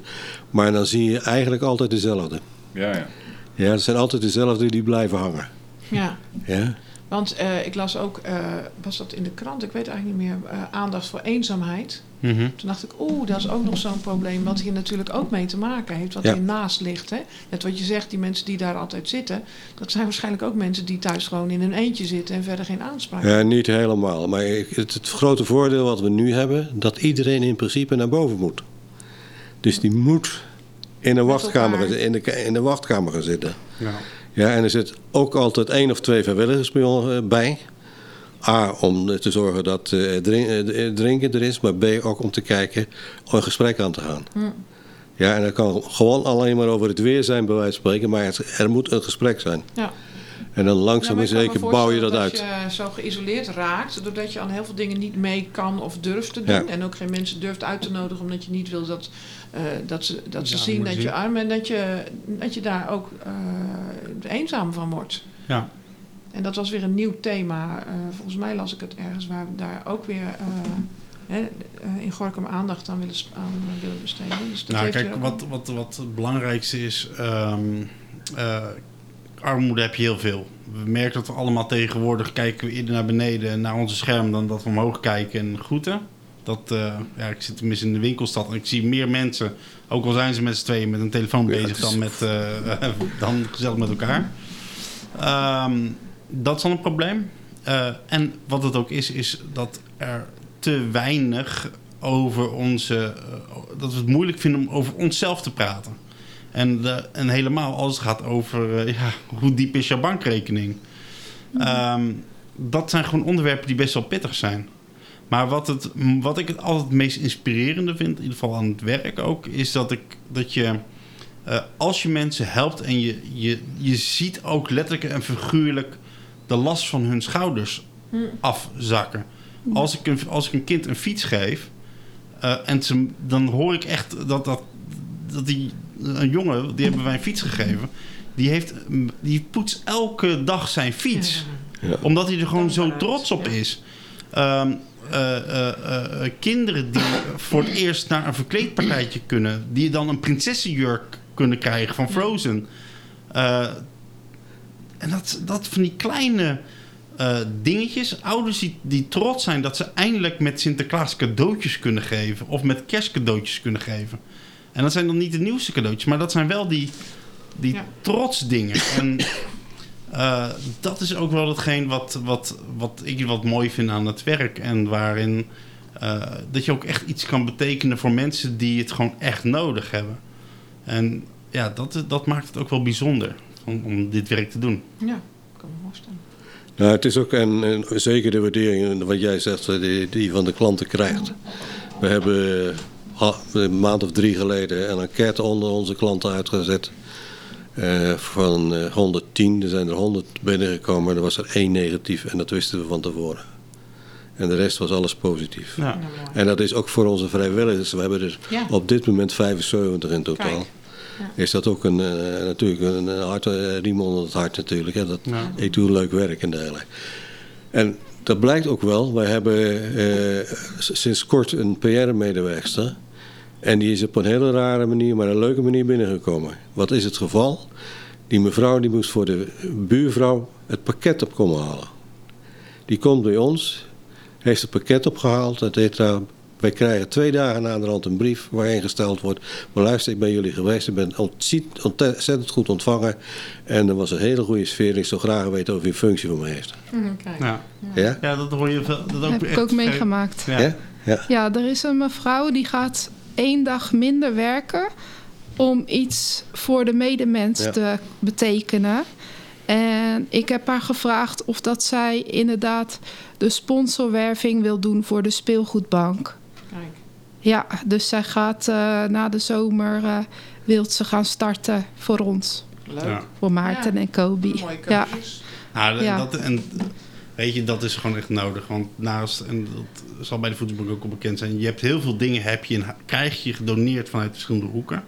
Maar dan zie je eigenlijk altijd dezelfde. Ja, ja. Ja, het zijn altijd dezelfde die blijven hangen. ja. Ja? Want eh, ik las ook, eh, was dat in de krant, ik weet eigenlijk niet meer, eh, aandacht voor eenzaamheid. Mhm. Toen dacht ik, oeh, dat is ook nog zo'n probleem wat hier natuurlijk ook mee te maken heeft, wat Ja. hier naast ligt. Hè? Net wat je zegt, die mensen die daar altijd zitten, dat zijn waarschijnlijk ook mensen die thuis gewoon in een eentje zitten en verder geen aanspraak Ja, niet helemaal. Maar het, het grote voordeel wat we nu hebben, dat iedereen in principe naar boven moet. Dus die moet in de, wachtkamer, in de, in de wachtkamer gaan zitten. Ja. Ja, en er zit ook altijd één of twee vrijwilligers bij ons, eh, bij. A, om te zorgen dat eh, drink- eh, drinken er is, maar B, ook om te kijken, om een gesprek aan te gaan. Hm. Ja, en dat kan gewoon alleen maar over het weer zijn, bij wijze van spreken, maar het- er moet een gesprek zijn. Ja. En dan langzaam maar en zeker bouw je dat uit. Dat je zo geïsoleerd raakt, doordat je aan heel veel dingen niet mee kan of durft te doen. Ja. En ook geen mensen durft uit te nodigen, omdat je niet wil dat, eh, dat ze, dat ze Ja, zien dat je arm bent. En dat je, dat je daar ook eh, eenzaam van wordt. Ja. En dat was weer een nieuw thema. Eh, volgens mij las ik het ergens waar we daar ook weer eh, hè, eh, in Gorkum aandacht aan willen, sp- aan willen besteden. Dus dat Nou, kijk, wat, wat, wat het belangrijkste is, ehm, eh, armoede heb je heel veel. We merken dat we allemaal tegenwoordig kijken we eerder naar beneden, naar onze scherm, dan dat we omhoog kijken en groeten. Dat, eh, ja, ik zit tenminste in de winkelstad en ik zie meer mensen, ook al zijn ze met z'n tweeën met een telefoon Ja, bezig, is- dan, met, eh, dan gezellig met elkaar. Ehm, dat is dan een probleem. Eh, en wat het ook is, is dat er te weinig over onze. eh, dat we het moeilijk vinden om over onszelf te praten. En, de- en helemaal als het gaat over eh, ja, hoe diep is jouw bankrekening. Ehm, dat zijn gewoon onderwerpen die best wel pittig zijn. Maar wat, het, wat ik het altijd het meest inspirerende vind, in ieder geval aan het werk ook, is dat, ik, dat je, als je mensen helpt en je, je, je ziet ook letterlijk en figuurlijk de last van hun schouders afzakken. Als ik, een, als ik een kind een fiets geef, eh, en ze, dan hoor ik echt dat, dat, dat die, een jongen, die hebben wij een fiets gegeven, die, heeft, die poetst elke dag zijn fiets. Ja. Omdat hij er gewoon zo trots op ja. is. Ehm, eh, eh, eh, eh, kinderen die voor het eerst naar een verkleedpartijtje kunnen, die dan een prinsessenjurk kunnen krijgen van Frozen. En dat, dat van die kleine eh, dingetjes, ouders die, die trots zijn dat ze eindelijk met Sinterklaas cadeautjes kunnen geven of met kerstcadeautjes kunnen geven. En dat zijn dan niet de nieuwste cadeautjes, maar dat zijn wel die, die Ja. trotsdingen. En eh, dat is ook wel hetgeen wat, wat, wat ik wat mooi vind aan het werk. En waarin eh, dat je ook echt iets kan betekenen voor mensen die het gewoon echt nodig hebben. En ja, dat, dat maakt het ook wel bijzonder om, om dit werk te doen. Ja, ik kan me voorstellen. Nou, het is ook en, en zeker de waardering, wat jij zegt, eh, die, die je van de klanten krijgt. We hebben ah, een maand of drie geleden een enquête onder onze klanten uitgezet. Eh, van eh, 110, er zijn er 100 binnengekomen, er was er één negatief en dat wisten we van tevoren. En de rest was alles positief. Ja. En dat is ook voor onze vrijwilligers. We hebben er Ja. op dit moment 75 in totaal. Kijk. Is dat ook een, eh, natuurlijk een, een hart, eh, riem onder het hart natuurlijk. Hè? Dat. Ik doe leuk werk en dergelijke. En dat blijkt ook wel. Wij hebben eh, sinds kort een PR-medewerkster. En die is op een hele rare manier, maar een leuke manier binnengekomen. Wat is het geval? Die mevrouw die moest voor de buurvrouw het pakket op komen halen. Die komt bij ons, heeft het pakket opgehaald. Het heet daar, wij krijgen twee dagen na de rand een brief waarin gesteld wordt... maar luister, ik ben jullie geweest, ik ben ontzettend, goed ontvangen... en er was een hele goede sfeer. Ik zou graag weten of u een functie voor me heeft. Kijk. Ja. Ja? ja, dat hoor je veel. Dat ook heb ik echt ook veel- meegemaakt. Ja. Ja? Ja. Ja, er is een mevrouw die gaat één dag minder werken om iets voor de medemens Ja. te betekenen. En ik heb haar gevraagd of dat zij inderdaad de sponsorwerving wil doen voor de speelgoedbank. Ja, dus zij gaat eh, na de zomer eh wilt ze gaan starten voor ons. Leuk. Ja. Voor Maarten Ja. en Kobi. Mooie Ja, keuzes. Nou, Ja. dat, en weet je, dat is gewoon echt nodig. Want naast, en dat zal bij de voedselbank ook al bekend zijn, je hebt heel veel dingen heb je en krijg je gedoneerd vanuit verschillende hoeken.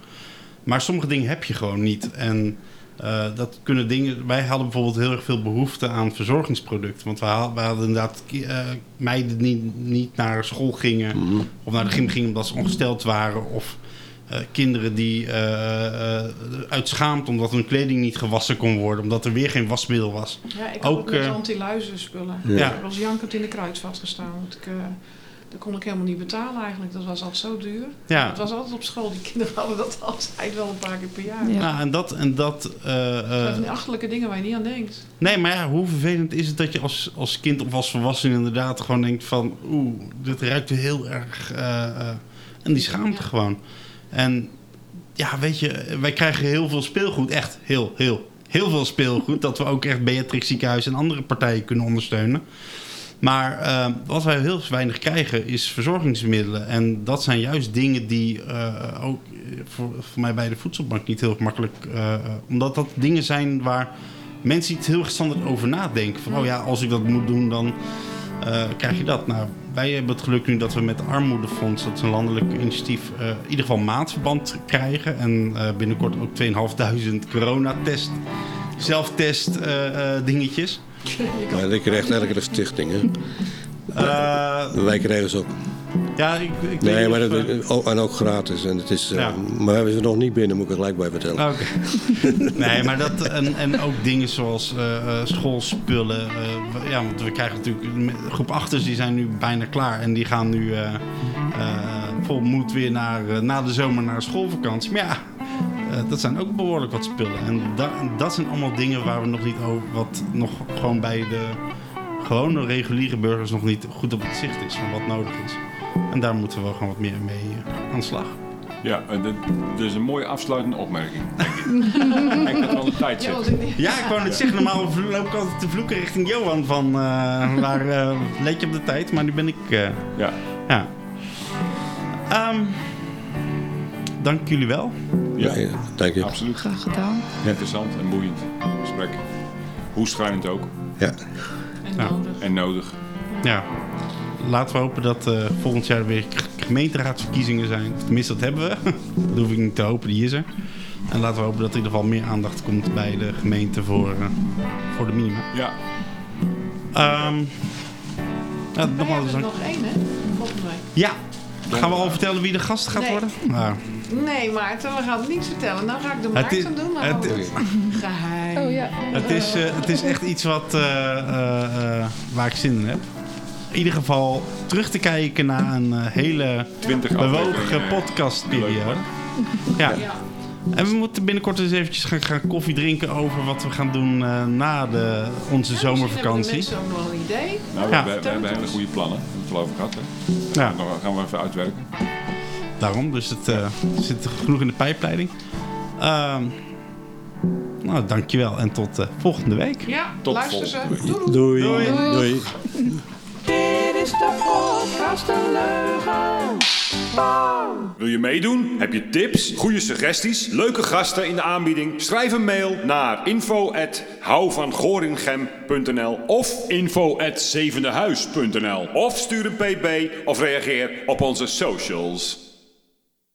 Maar sommige dingen heb je gewoon niet. En eh, dat kunnen dingen. Wij hadden bijvoorbeeld heel erg veel behoefte aan verzorgingsproducten. Want we hadden, we hadden inderdaad eh, meiden die niet naar school gingen of naar de gym gingen omdat ze ongesteld waren. Of eh, kinderen die eh, eh, uit schaamte omdat hun kleding niet gewassen kon worden, omdat er weer geen wasmiddel was. Ja, ik Ook, ook, ook met eh, anti-luizen spullen. Ja. Ik was jankend in de kruidvat gestaan. Want ik, eh, dat kon ik helemaal niet betalen eigenlijk. Dat was altijd zo duur. Ja. Het was altijd op school. Die kinderen hadden dat altijd wel een paar keer per jaar. Ja. Nou, en dat. En dat eh, Dat zijn eh, van die achterlijke dingen waar je niet aan denkt. nee, maar ja, hoe vervelend is het dat je als, als kind of als volwassene inderdaad gewoon denkt van... Oeh, dit ruikt heel erg... eh, eh, en die schaamte Ja. gewoon. En ja, weet je, wij krijgen heel veel speelgoed. Echt heel, heel, heel veel speelgoed. dat we ook echt Beatrix Ziekenhuis en andere partijen kunnen ondersteunen. Maar eh, wat wij heel weinig krijgen is verzorgingsmiddelen. En dat zijn juist dingen die eh, ook voor, voor mij bij de voedselbank niet heel makkelijk... eh, eh, omdat dat dingen zijn waar mensen niet heel standaard over nadenken. Van, oh ja, als ik dat moet doen, dan eh, krijg je dat. Nou, wij hebben het geluk nu dat we met de Armoedefonds, dat is een landelijk initiatief, eh, in ieder geval maatverband krijgen. En eh, binnenkort ook 2500 coronatest, zelftest eh, eh, dingetjes. Maar ik krijg eigenlijk de stichting. Hè? Eh, Wij krijgen ze ook. ja, ik, ik weet Nee, maar dat, eh, oh, en ook gratis. En het is, eh, Ja. Maar we hebben ze nog niet binnen, moet ik er gelijk bij vertellen. Oké. nee, maar dat en, en ook dingen zoals schoolspullen. ja, want we krijgen natuurlijk groep achters die zijn nu bijna klaar en die gaan nu vol moed weer naar na de zomer naar schoolvakantie. Maar ja, eh, dat zijn ook behoorlijk wat spullen. En da- en dat zijn allemaal dingen waar we nog niet over, wat nog gewoon bij de gewone reguliere burgers nog niet goed op het zicht is van wat nodig is. En daar moeten we gewoon wat meer mee eh, aan de slag. Ja, en dit, dit is een mooie afsluitende opmerking, denk ik. ik dat aan de tijd Ja, zitten. Ja, ik wou net zeggen, normaal loop ik altijd te vloeken richting Johan van eh, waar eh, leed je op de tijd, maar nu ben ik. eh, Ja, ja. Ehm, dank jullie wel. ja, Ja, dank je. absoluut. Graag gedaan. Interessant en boeiend gesprek. Hoe schrijnend ook. Ja. En nodig. En nodig. Ja. Laten we hopen dat eh, volgend jaar weer gemeenteraadsverkiezingen zijn. Of Tenminste, dat hebben we. dat hoef ik niet te hopen, die is er. En laten we hopen dat er in ieder geval meer aandacht komt bij de gemeente voor, eh, voor de minima. Ja, Ehm ja, nogmaals er nog één, hè? Volgende week. Ja, gaan we al vertellen wie de gast gaat Nee. worden? Ah. Nee, Maarten, we gaan het niet vertellen. Nou ga ik de Het is- Maarten doen, maar het- het geheim. Oh ja. Het is, eh, het is echt iets wat, eh, eh, eh, waar ik zin in heb. In ieder geval terug te kijken naar een hele 20 bewogen podcastperiode. Ja. Ja. En we moeten binnenkort eens eventjes gaan, gaan koffie drinken over wat we gaan doen eh, na de, onze Ja, zomervakantie. Hebben mensen ook nog een idee. Nou, Ja. we, we hebben hele goede plannen. Daar hebben we het al over gehad. Hè? Ja, Dan gaan we even uitwerken. Daarom. Dus het eh, zit genoeg in de pijpleiding. Ehm nou, dankjewel en tot eh, volgende week. Ja, Tot luister ze. volgende Doei. Doei. Doei. Dit is de podcast De Leugen. Wil je meedoen? Heb je tips, goede suggesties, leuke gasten in de aanbieding? Schrijf een mail naar info@houvangoringem.nl of info@zevendehuis.nl of stuur een pb of reageer op onze socials.